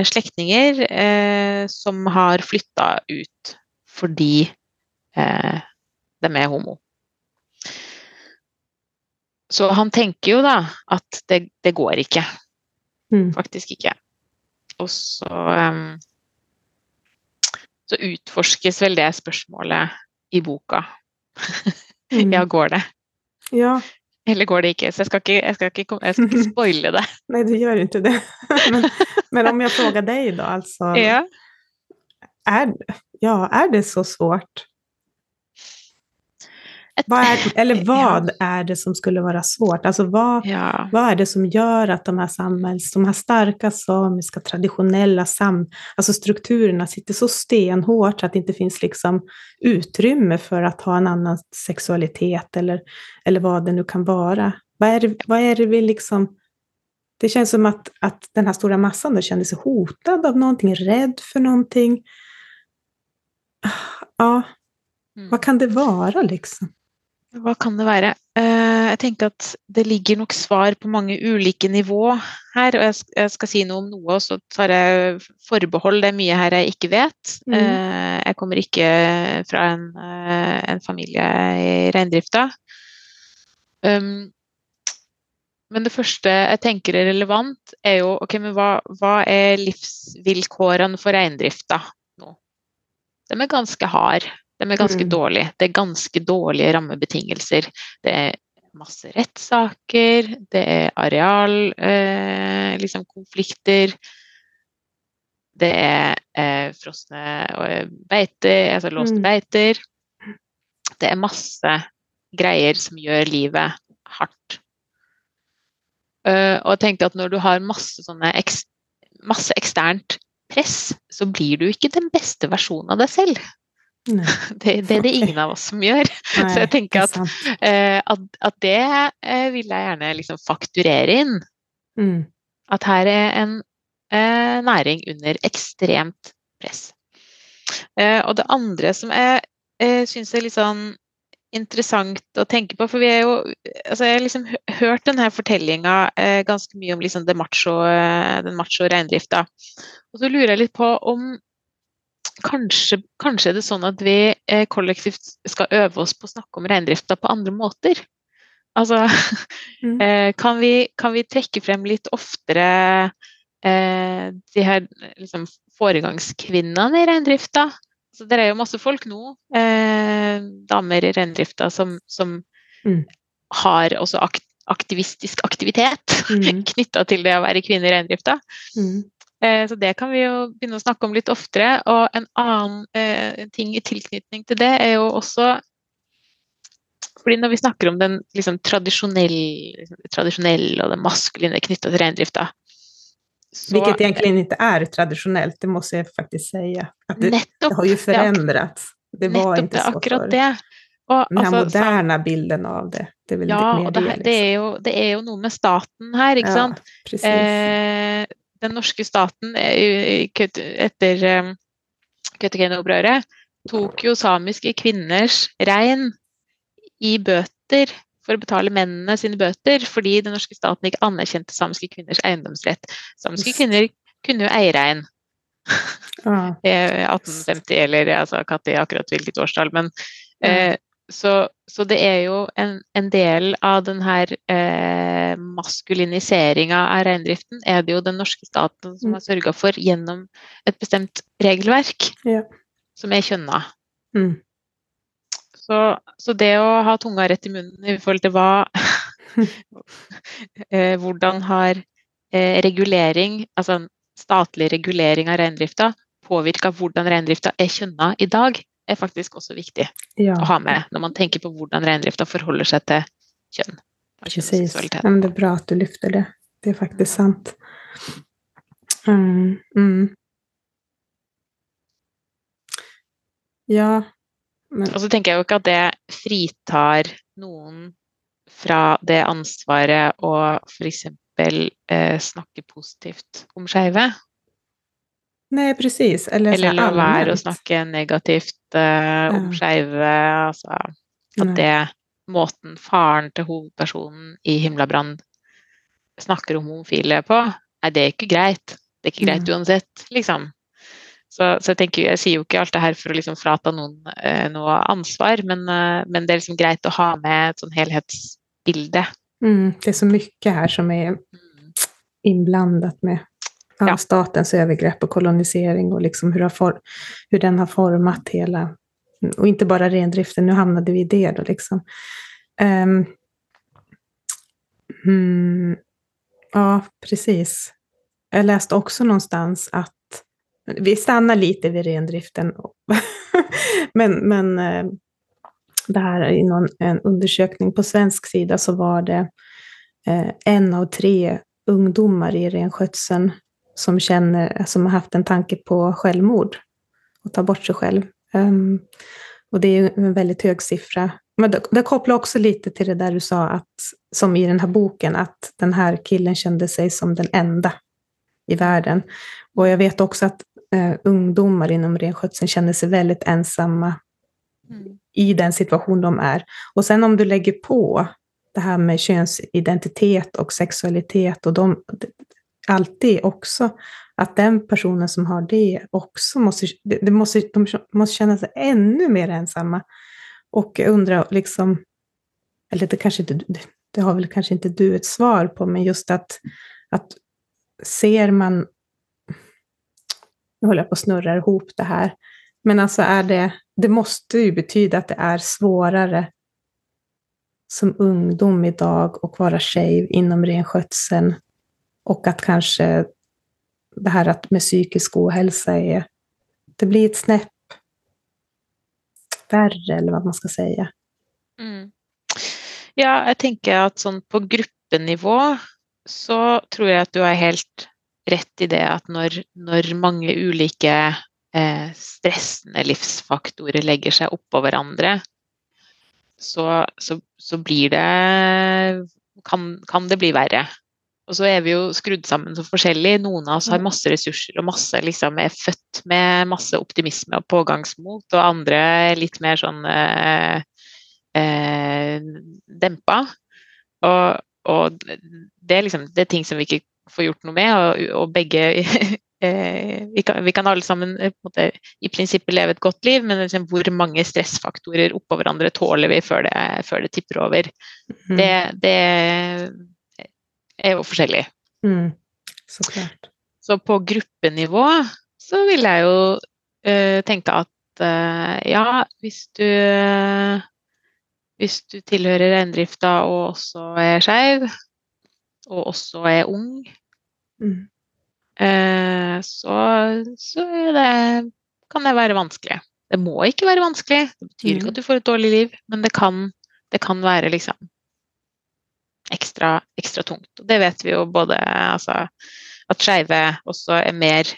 slektninger eh, som har flytta ut fordi eh, de er homo. Så han tenker jo da at det, det går ikke. Mm. Faktisk ikke. Og så um, så utforskes vel det spørsmålet i boka. mm. ja, går det? Ja. Eller går det ikke? Så jeg skal ikke, jeg skal ikke, jeg skal ikke spoile det. Nei, du gjør ikke det. men, men, om jeg spør deg, da, altså Ja. Er, ja, er det så svårt? Vad är, eller vad är det som skulle vara svårt? Alltså vad, ja. vad är det som gör att de här samhälls, de här starka samiska traditionella sam, alltså strukturerna sitter så stenhårt att det inte finns liksom utrymme för att ha en annan sexualitet eller, eller vad det nu kan vara? Vad är det, vad är det vi liksom... Det känns som att, att den här stora massan då kände sig hotad av någonting, rädd för någonting. Ja, mm. vad kan det vara liksom? Hva kan det være? Eh, jeg tenker at det ligger nok svar på mange ulike nivå her. Og jeg skal si noe om noe, og så tar jeg forbehold. Det er mye her jeg ikke vet. Mm. Jeg kommer ikke fra en, eh, en familie i reindrifta. Um, men det første jeg tenker er relevant, er jo ok, men hva, hva er livsvilkårene for reindrifta nå? De er ganske harde. De er ganske mm. dårlige. Det er ganske dårlige rammebetingelser. Det er masse rettssaker, det er arealkonflikter. Eh, liksom det er eh, frosne eh, beiter, altså låste mm. beiter. Det er masse greier som gjør livet hardt. Uh, og jeg tenkte at når du har masse, sånne eks, masse eksternt press, så blir du ikke den beste versjonen av deg selv. Det, det, er det ingen av oss som gjør. Nei, så jeg tenker at, uh, at, at det uh, vil jeg gjerne liksom fakturere inn. Mm. At her er en eh, næring under ekstremt press. og det andre som jeg eh, syns er litt sånn interessant å tenke på, for vi er jo altså Jeg har liksom hørt denne fortellinga ganske mye om liksom macho, den macho reindrifta. Og så lurer jeg litt på om kanskje, kanskje er det sånn at vi eh, kollektivt skal øve oss på å snakke om reindrifta på andre måter. Altså mm. eh, kan, vi, kan, vi, trekke frem litt oftere eh, de her liksom, foregangskvinnene i reindrifta? Så det er jo masse folk nå, eh, damer i reindrifta, som, som mm. har også akt, aktivistisk aktivitet mm. knytta til det å være kvinne i reindrifta. Mm. Eh, så det kan vi jo begynne å snakke om litt oftere. Og en annen eh, ting i tilknytning til det er jo også fordi når vi snakker om den liksom, tradisjonelle, liksom, tradisjonelle og det maskuline knytta til reindrifta så, Hvilket egentlig ikke er tradisjonelt, det må jeg faktisk si. At det, nettopp, det har jo forandret. Det var nettopp, ikke så akkurat det. Og, den altså, moderne bilden av det. det ja, det, det, det, er jo, det, er jo, noe med staten her, ikke ja, sant. Eh, den norske staten etter um, Kautokeino-opprøret tok jo samiske kvinners rein i bøter for å betale mennene sine bøter, fordi den norske staten ikke anerkjente samiske kvinners eiendomsrett. Samiske kvinner kunne jo eie rein. Ah. 1850, eller altså, Katti akkurat hvilket årstall, men eh, så, så, det er jo en, en del av den her eh, maskuliniseringa av reindriften, er det jo den norske staten som mm. har sørga for gjennom et bestemt regelverk ja. som er kjønna. Mm. Så, så, det å ha tunga rett i munnen i forhold til hva eh, Hvordan har eh, regulering, altså statlig regulering av reindrifta, påvirka hvordan reindrifta er kjønna i dag, er faktisk også viktig ja. å ha med når man tenker på hvordan reindrifta forholder seg til kjønn. Precis. Ja, det er bra at du lyfter det. Det er faktisk sant. Mm, mm. Ja, men Og så tenker jeg jo ikke at det fritar noen fra det ansvaret å f.eks. Eh, snakke positivt om skeive. Nei, precis. Eller, Eller la være å snakke negativt eh, om ja. skeive. Altså, at det måten faren til hovedpersonen i 'Himla brann' snakker om homofile på, nei, det er ikke greit. Det er ikke greit uansett, liksom. Så, så jeg, tenker, jeg, sier jo ikke alt det her for å liksom frata noen eh, noe ansvar, men, eh, men, det er liksom greit å ha med et sånn helhetsbilde. Mm, det er så mye her som er mm. innblandet med ja. statens overgrep og kolonisering og liksom hvordan den har formet hele Og ikke bare rendriften, nå havnet vi i det, da, liksom. Um, mm, ja, precis. Jeg leste også någonstans at vi stannar lite vid rendriften. men, men eh, det här i någon, en undersökning på svensk sida så var det eh, en av tre ungdomar i renskötseln som, som har haft en tanke på självmord och ta bort sig själv. Um, och det är en väldigt hög siffra. Men det, det kopplar också lite till det där du sa, att, som i den här boken, att den här killen kände sig som den enda i världen. Och jag vet också att eh, ungdomar inom renskötseln känner sig väldigt ensamma mm. i den situation de är. Och sen om du lägger på det här med könsidentitet och sexualitet och de, alltid också, att den personen som har det också måste, det måste, de måste känna sig ännu mer ensamma. Och undra liksom, eller det kanske inte, det har väl kanske inte du ett svar på, men just att, att ser man nu håller jag på att snurra ihop det här. Men alltså är det, det måste ju betyda att det är svårare som ungdom idag och vara tjej inom renskötseln. Och att kanske det här med psykisk ohälsa är, det blir ett snäpp värre, eller vad man ska säga. Mm. Ja, jeg tenker at sånn på gruppenivå så tror jeg at du er helt rett i det at når, når mange ulike eh, stressende livsfaktorer legger seg oppå hverandre, så, så, så blir det kan, kan, det bli verre. Og så er vi jo skrudd sammen så forskjellig. Noen av oss har masse ressurser og masse liksom er født med masse optimisme og pågangsmot, og andre er litt mer sånn eh, eh, dempa. Og, og det, er liksom, det er ting som vi ikke får gjort noe med, og, og begge eh, vi kan, vi kan, alle sammen eh, måte, i prinsippet leve et godt liv, men liksom, hvor mange stressfaktorer oppå hverandre tåler vi før det, før det tipper over? Mm. Det, det, er jo forskjellig. Mm. Så klart. Så på gruppenivå så vil jeg jo uh, tenke at uh, ja, hvis du hvis du tilhører reindrifta og også er skeiv, og også er ung, mm. eh, så, så det, kan det være vanskelig. Det må ikke være vanskelig, det betyr ikke mm. at du får et dårlig liv, men det kan, det kan være liksom ekstra, ekstra, tungt. Og det vet vi jo både altså, at skeive også er mer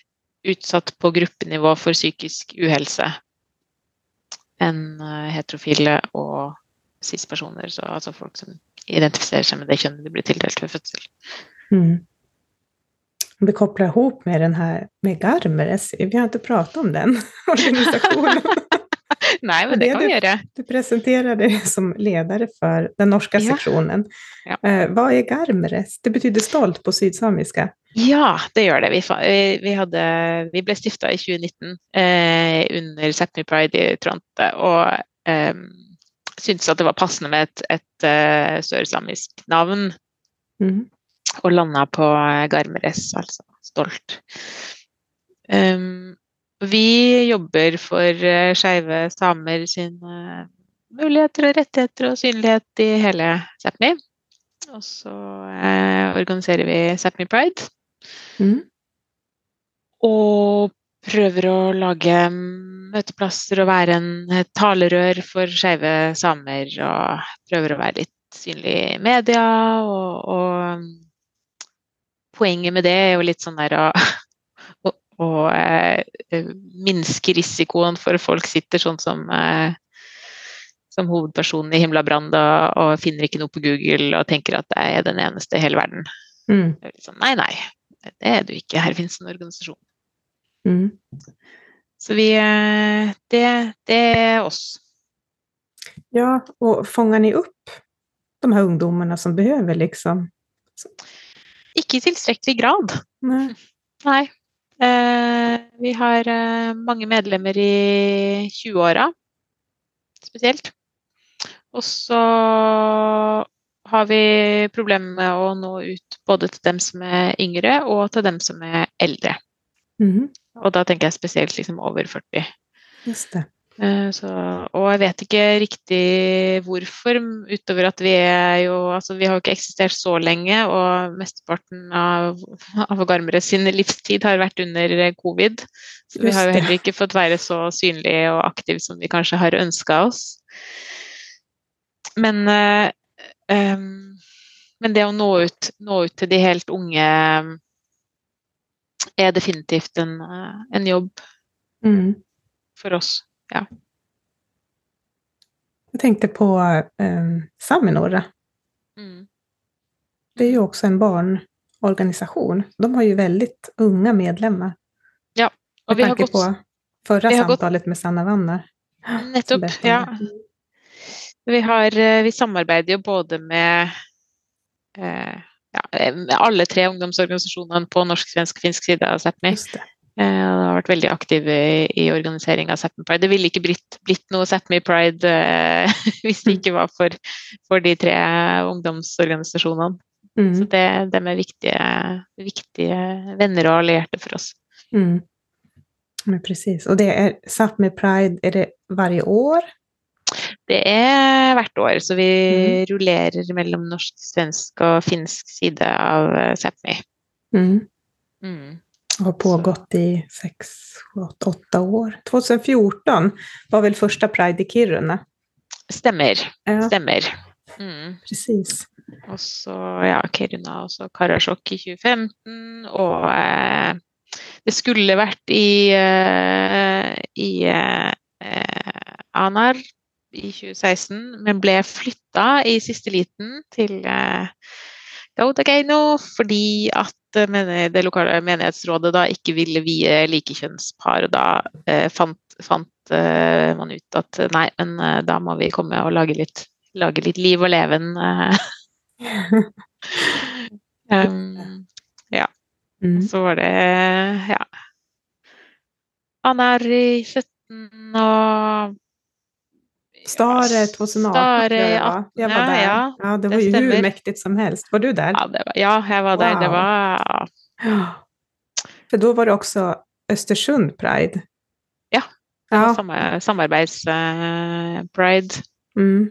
utsatt på gruppenivå for psykisk uhelse enn eh, heterofile og cis-personer, altså folk som identifiserer seg med det kjønnet de blir tildelt ved fødsel. Mm. Det kobler ihop med den här med. Vi har ikke pratet om den organisationen. Nej, men det, det kan vi gjøre. Du presenterer det som ledare for den norske ja. seksjonen. Ja. Eh, hva er Garmres? Det betyder stolt på sydsamiska. Ja, det gjør det. Vi, vi, hadde, vi ble stifta i 2019 eh, under Sápmi Pride i Tronte Og eh, syntes at det var passende med et, et uh, sørsamisk navn. Mm. Og landa på Garmeres, altså stolt. Um, vi jobber for uh, skeive samer sine uh, muligheter og rettigheter og synlighet i hele Sápmi. Og så eh, organiserer vi Sápmi Pride. Mm. Og prøver å lage møteplasser og være en talerør for skeive samer. Og prøver å være litt synlig i media. Og, og poenget med det er jo litt sånn der å, å, å eh, minske risikoen for folk sitter sånn som eh, som hovedpersonen i 'Himla brann' og finner ikke noe på Google og tenker at jeg er den eneste i hele verden. Mm. Sånn, nei, nei, det er du ikke. Her finnes en organisasjon. Mm. Så vi eh, det, det, er oss. Ja, og fanger ni opp de her ungdommene som behøver, liksom? Ikke i tilstrekkelig grad. Nei. Nei. Eh, vi har eh, mange medlemmer i 20-åra, spesielt. Og så har vi problemer med å nå ut både til dem som er yngre, og til dem som er eldre. Mm. Og da tenker jeg spesielt liksom over 40. Just det. Eh, så, og jeg vet ikke riktig hvorfor, utover at vi er jo Altså, vi har jo ikke eksistert så lenge, og mesteparten av, av Garmere sin livstid har vært under covid. Så vi har jo heller ikke fått være så synlige og aktive som vi kanskje har ønska oss. Men, øh, men det å nå ut, nå ut til de helt unge er definitivt en, eh, en jobb mm. for oss. Ja. Jeg tenkte på eh, Saminora. Mm. Det er jo også en barnorganisasjon. De har jo veldig unge medlemmer. Ja, og vi har gått... på forrige samtalet gått... med Sanna Wanner. Nettopp, ja. Vi, har, eh, vi samarbeider jo både med eh, ja, alle tre ungdomsorganisasjonene på norsk, svensk finsk side av Sápmi. Uh, har vært veldig aktiv i, i organisering av Sápmi Pride. Det ville ikke blitt, blitt noe Sápmi Pride eh, hvis det ikke var for, for de tre ungdomsorganisasjonene. Mm. Så det, de er viktige, viktige, venner og allierte for oss. Mm. Men precis. Og det er Sápmi Pride, er det hver år? Det er hvert år, så vi mm. rullerer mellom norsk, svensk og finsk side av eh, Sápmi. Mm. Mm. Har pågått i seks, åtte år. 2014 var vel første pride i Kiruna? Stemmer. Ja. Stemmer. Mm. Precis. Og så ja, Kiruna og så Karasjok i 2015. Og eh, det skulle vært i, eh, i eh, Anar i 2016, men ble flytta i siste liten til eh, Kautokeino fordi at eh, det lokale menighetsrådet da ikke ville vie likekjønnspar. Og da eh, fant, fant eh, man ut at nei, men eh, da må vi komme og lage litt, lage litt liv og leven. um, ja. Mm. Så var det ja. Er i 17 og Stare 2018 Stare, jag, jag var. Ja, ja det var det stämmer. hur som helst. Var du der? Ja, var, ja jeg var där. Det var... For da var det også Østersund Pride. Ja, det ja. samarbeids-pride. Uh, mm.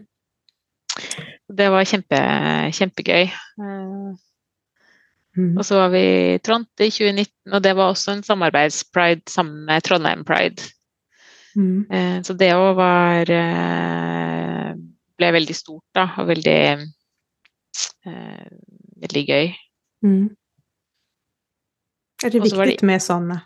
Det var kjempe, kjempegøy. Uh, Mm. Og så var vi i Trond i 2019, og det var også en samarbeidspride sammen med Trondheim Pride. Mm. Eh, så det òg var eh, ble veldig stort, da, og veldig eh, veldig gøy. Mm. Er det viktig det... med sånne?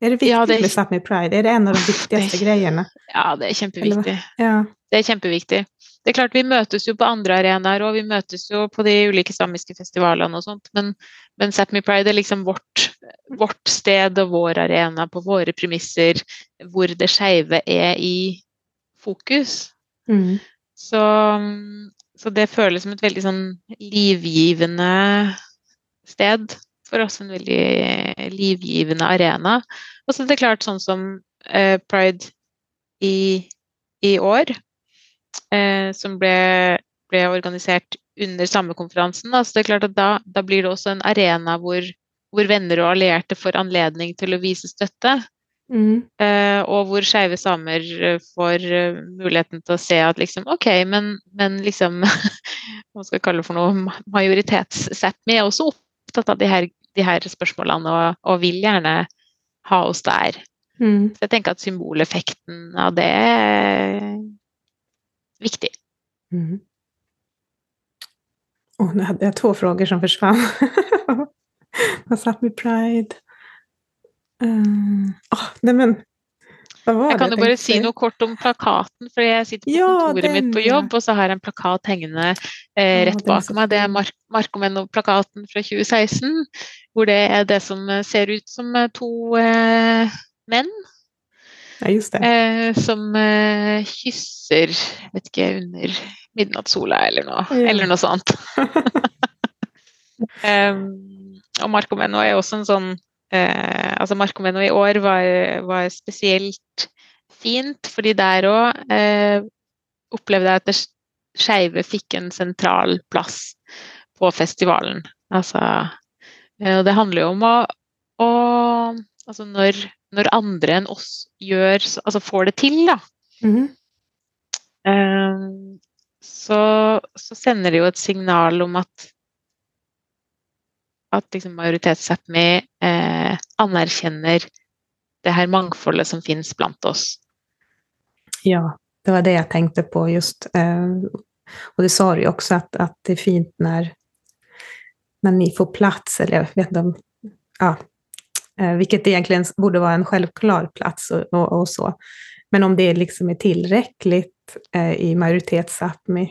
Er det viktig ja, det... med Sápmi Pride? Er det en av de viktigste det... greiene? Ja, det er kjempeviktig. Ja. Det er kjempeviktig. Det er klart, Vi møtes jo på andre arenaer, og vi møtes jo på de ulike samiske festivalene og sånt, men, men Sápmi Pride er liksom vårt, vårt, sted og vår arena på våre premisser, hvor det skeive er i fokus. Mm. Så, så, det føles som et veldig sånn livgivende sted. For oss en veldig livgivende arena. Og så er det klart sånn som uh, Pride i, i år, som ble, ble, organisert under samme konferansen. Så det er klart at da, da blir det også en arena hvor, hvor venner og allierte får anledning til å vise støtte. Mm. Uh, og hvor skeive samer eh, får muligheten til å se at liksom OK, men, men liksom Hva skal jeg kalle det for noe? Majoritets-Sápmi er også opptatt av de her, de her spørsmålene og, og, vil gjerne ha oss der. Mm. Så jeg tenker at symboleffekten av det viktig. Mm. Oh, nå hadde jeg to spørsmål som forsvant. med pride. Uh, oh, men jeg kan jo bare si noe kort om plakaten, for jeg sitter på ja, kontoret den, mitt på jobb, og så har jeg en plakat hengende eh, rett bak meg. Det er Mar Markomenno-plakaten fra 2016, hvor det er det som eh, ser ut som eh, to eh, menn. Ja, eh, som eh, kysser, vet ikke, under midnattssola eller noe, ja. eller noe sånt. eh, og Markomenno er også en sånn eh, altså Markomeno i år var, var, spesielt fint, fordi der òg eh, opplevde jeg at det skeive fikk en sentral plass på festivalen. Altså eh, Det handler jo om å, å Altså når, når, andre enn oss gjør Altså får det til, da. Mm -hmm. så, så sender det jo et signal om at at liksom majoritets-Sápmi eh, anerkjenner det her mangfoldet som finnes blant oss. Ja, det var det jeg tenkte på just. Eh, du det sa du jo også at att det er fint når når vi får plass, eller jeg vet ikke om, ja, vilket egentligen borde være en självklar plats och, och, och så. Men om det liksom är tillräckligt eh, i majoritets-Sápmi,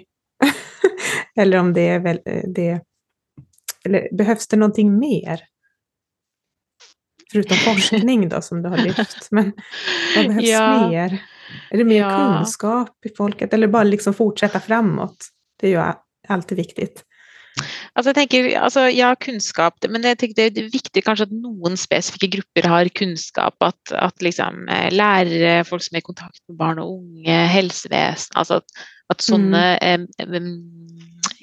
eller om det är väl, eh, det eller behövs det någonting mer? Förutom forskning då, som du har lyft. Men vad behövs ja. mer? Är det mer ja. kunskap i folket, eller bare liksom fortsette framåt? Det er jo alltid viktig. Altså jeg tenker, altså Ja, kunnskap, men jeg tenker det er viktig kanskje at noen spesifikke grupper har kunnskap. At, at liksom eh, lærere, folk som er i kontakt med barn og unge, helsevesen altså at, at sånne mm. eh,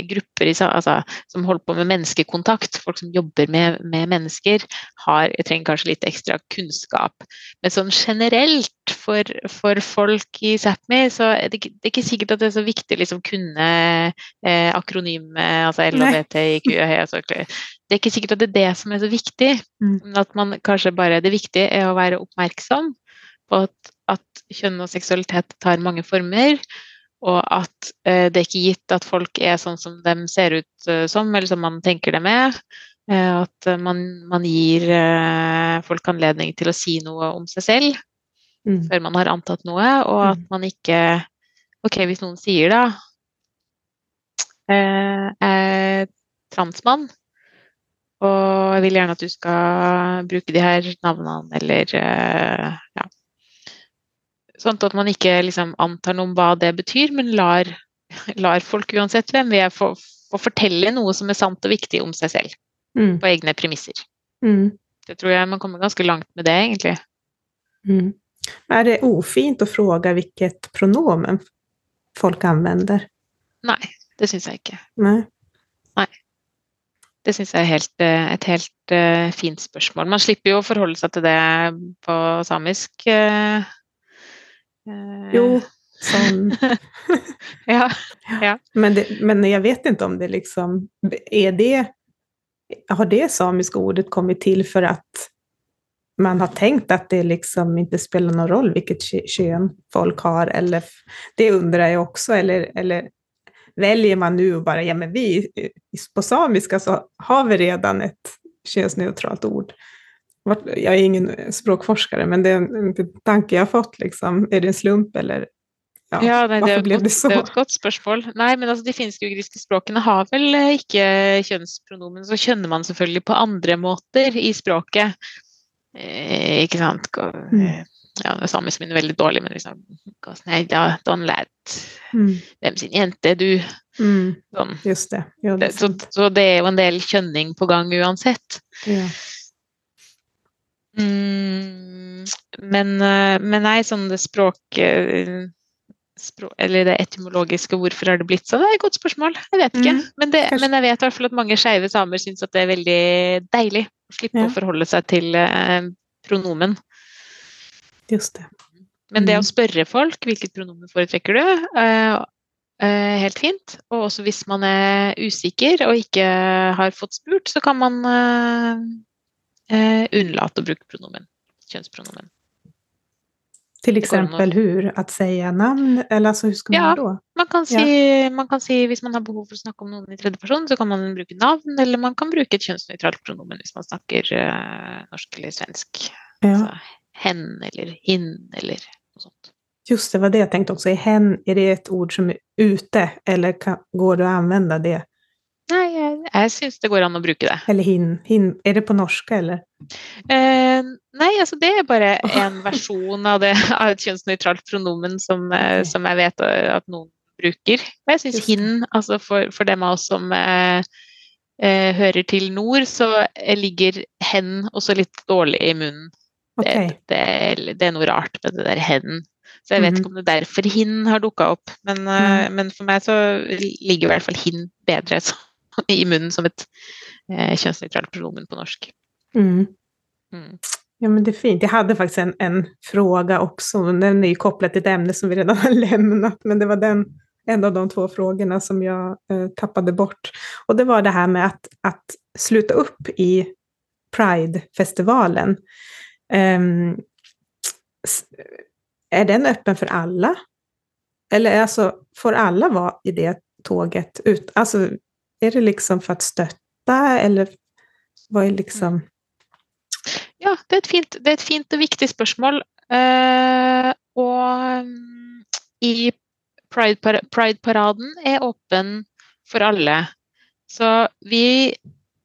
grupper altså, som holder på med menneskekontakt, folk som jobber med, med mennesker, har, trenger kanskje litt ekstra kunnskap. Men sånn generelt for, for folk i Sápmi, så er det, det er ikke sikkert at det er så viktig å liksom kunne eh, akronymet, altså LHBTIQ altså, Det er ikke sikkert at det er det som er så viktig. Mm. At man kanskje bare Det viktige er å være oppmerksom på at, at kjønn og seksualitet tar mange former og at eh, det er ikke gitt at folk er sånn som de ser ut eh, som, eller som man tenker dem er. Eh, at man, man, gir eh, folk anledning til å si noe om seg selv mm. før man har antatt noe, og at mm. man ikke Ok, hvis noen sier da eh, er transmann, og jeg vil gjerne at du skal bruke de her navnene, eller eh, ja Sånn at man ikke liksom antar noe om hva det betyr, men lar, lar folk uansett hvem vi er, få, få, fortelle noe som er sant og viktig om seg selv. Mm. På egne premisser. Mm. Det tror jeg man kommer ganske langt med det, egentlig. Mm. Er det ufint å spørre hvilket pronomen folk anvender? Nei, det syns jeg ikke. Nei. Nei. Det syns jeg er helt, eh, et helt uh, fint spørsmål. Man slipper jo å forholde seg til det på samisk. Uh, jo, sånn. ja. ja. Men, det, men, jeg vet ikke om det liksom Er det har det samiske ordet kommet til for at man har tenkt at det liksom ikke spiller noen rolle hvilket kön folk har? Eller, det undrer jeg også, Eller, eller velger man nu bare ja men vi, på samiska så har vi redan et könsneutralt ord. Jag är ingen språkforskare, men det är en tanke jag har fått. Liksom. Är det en slump eller ja, ja nei, det, er godt, det, det, er et godt spørsmål. Nei, men altså, De finsk-ugriske språkene har vel eh, ikke kjønnspronomen. Så kjønner man selvfølgelig på andre måter i språket. Eh, ikke sant? Mm. Eh, ja, det samiske min er veldig dårlig, men liksom Nei, da, Don Lad. Mm. Hvem sin jente, er du? Mm. Sånn. Just det. Ja, det så, så, det er jo en del kjønning på gang uansett. Ja. Mm, men, eh, men, nei, sånn det språk, eh, språk Eller det etymologiske, hvorfor har det blitt sånn? Det er et godt spørsmål. Jeg vet ikke. Mm, men, det, men, jeg vet i hvert fall at mange skeive samer syns at det er veldig deilig å slippe ja. å forholde seg til eh, pronomen. Just det. Men det å mm. spørre folk hvilket pronomen foretrekker du, eh, eh, helt fint. Og også hvis man er usikker og ikke har fått spurt, så kan man eh, eh, unnlate å bruke pronomen. Kjønnspronomen. Till exempel hur? Att säga namn? Eller alltså, hur ska ja, man då? Man kan, si, ja. man kan si hvis man har behov for å snakke om noen i tredje person, så kan man bruke navn, eller man kan bruke et kjønnsnøytralt pronomen hvis man snakker uh, norsk eller svensk. Ja. Altså, hen eller hin eller noe sånt. Just det, var det jeg tenkte også. Är hen, er det et ord som er ute, eller kan, går det å anvende det? Nei, jeg, jeg syns det går an å bruke det. Eller hin. hin. Er det på norsk, eller? Eh, nei, altså det er bare en versjon av, det, av et kjønnsnøytralt pronomen som, eh, okay. som, jeg vet at noen bruker. Og jeg syns hin, altså for, for dem av oss som eh, eh, hører til nord, så ligger hen også litt dårlig i munnen. Okay. Det, det, det, er noe rart med det der hen. Så jeg vet -hmm. ikke om det er derfor hin har dukka opp. Men, mm. men, for meg så ligger i hvert fall hin bedre. Så i munnen som et eh, kjønnsnøytralt pronomen på norsk. Mm. Mm. Ja, men det är fint. Jag hade faktiskt en, en fråga också. Den är ju kopplad till ett ämne som vi redan har lämnat, men det var den, en av de två frågorna som jag eh, tappade bort. Och det var det här med att, att sluta upp i Pride-festivalen. Um, är den öppen för alla? Eller alltså, får alla vara i det tåget? Ut, alltså, är det liksom för att støtte, eller hva er liksom mm. Ja, det er et fint, det er et fint og viktig spørsmål. Uh, og um, i Pride-paraden er åpen for alle. Så vi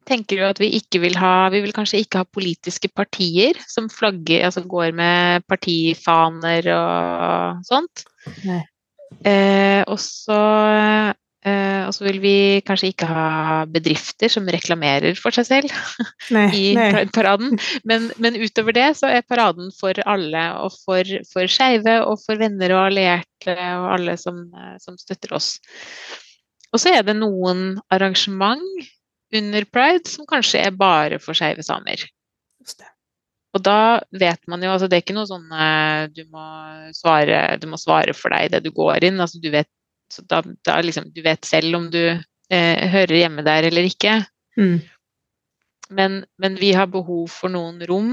tenker jo at vi ikke vil ha Vi vil kanskje ikke ha politiske partier som flagger, altså går med partifaner og sånt. Uh, og så og så vil vi kanskje ikke ha bedrifter som reklamerer for seg selv nei, i nei. paraden. Men, men, utover det så er paraden for alle, og for, for skeive og for venner og allierte og alle som, som støtter oss. Og så er det noen arrangement under pride som kanskje er bare for skeive samer. Og da vet man jo altså Det er ikke noe sånn eh, du må svare, du må svare for deg det du går inn. altså Du vet så da, da liksom, du vet selv om du eh, hører hjemme der eller ikke. Mm. Men, men, vi har behov for noen rom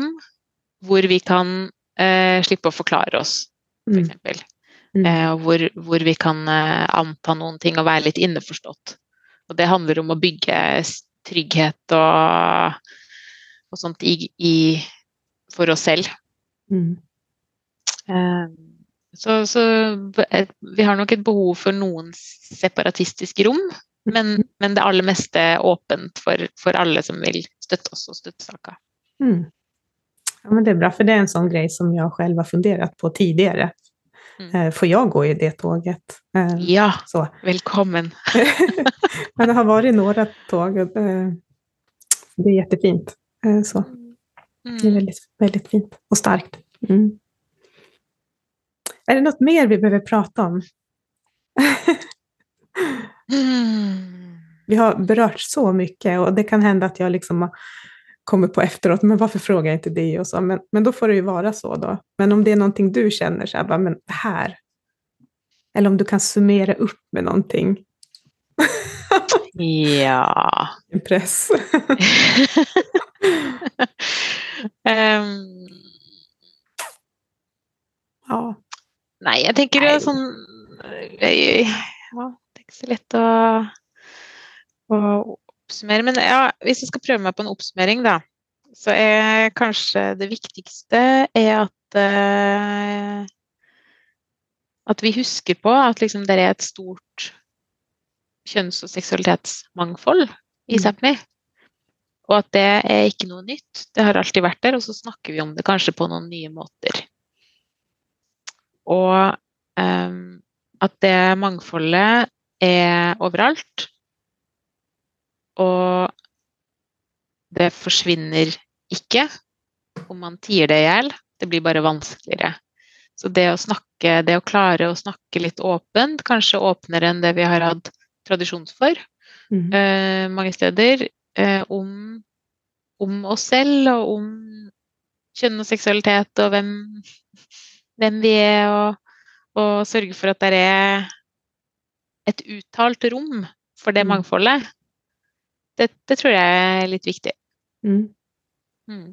hvor vi kan eh, slippe å forklare oss, f.eks. For mm. mm. eh, hvor, hvor, vi kan eh, anta noen ting og være litt innforstått. Og det handler om å bygge trygghet og, og sånt i, i, for oss selv. Mm. Um, så, så, vi har nok et behov for noen separatistiske rom, men, men det aller meste er åpent for, for, alle som vil støtte oss og støtte saka. Mm. Ja, men det er bra, for det er en sånn grej som jeg selv har funderat på tidligere. Mm. Eh, får jeg gå i det tåget? Eh, ja, så. velkommen. men det har vært noen tog, og det er jättefint. Så. Mm. Det er veldig, veldig fint og starkt. Mm. Är det något mer vi behöver prata om? mm. Vi har berört så mycket och det kan hända att jag liksom kommer på efteråt, men varför frågar jag inte det och så? Men, men då får det ju vara så då. Men om det är någonting du känner så här, bara, men det här. Eller om du kan summera upp med någonting. Ja Press. um, ja. Nei, jeg tenker Nei. sånn ja, Det er ikke så lett å, å oppsummere. Men ja, hvis jeg skal prøve meg på en oppsummering, da, så er kanskje det viktigste er at uh, at vi husker på at liksom det er et stort kjønns- og seksualitetsmangfold i mm. Sápmi. Og at det er ikke noe nytt. Det har alltid vært der, og så snakker vi om det kanskje på noen nye måter. Og at det mangfoldet er overalt. Og det forsvinner ikke om man tier det i hjel. Det blir bare vanskeligere. Så det å snakke, det å klare å snakke litt åpent, kanskje åpnere enn det vi har hatt tradisjon for mm. uh, mange steder, uh, om, om, oss selv og om kjønn og seksualitet og hvem, hvem vi er, og, og, sørge for at det er et uttalt rom for det mm. mangfoldet. Det, det, tror jeg er litt viktig. Mm. Mm.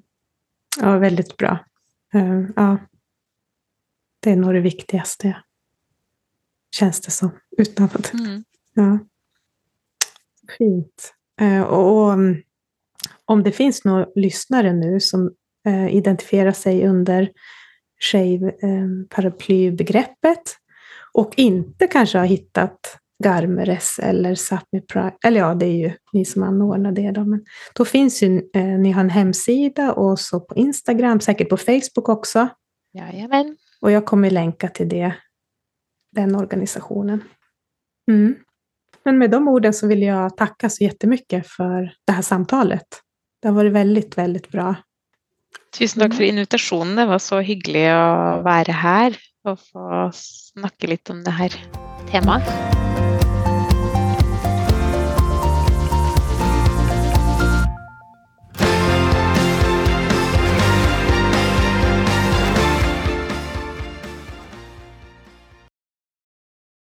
Ja, veldig bra. Uh, ja. Det er noe av det viktigste, kjennes det som. Att... Mm. Ja. Fint. Eh, och, och, mm, om det finns några lyssnare nu som eh, identifierar sig under tjej-paraplybegreppet eh, och inte kanske har hittat Garmeres eller Sápmi Pride, eller ja, det är ju ni som anordnar det då, men då finns ju, eh, ni har en hemsida och så på Instagram, säkert på Facebook också. Jajamän. Och jag kommer länka till det, den organisationen. Mm. Men med de orden så vill jag tacka så jättemycket för det här samtalet. Det har varit väldigt, väldigt bra. Tusen takk for invitasjonen. Det var så hyggelig å være her og få snakke litt om det her temaet.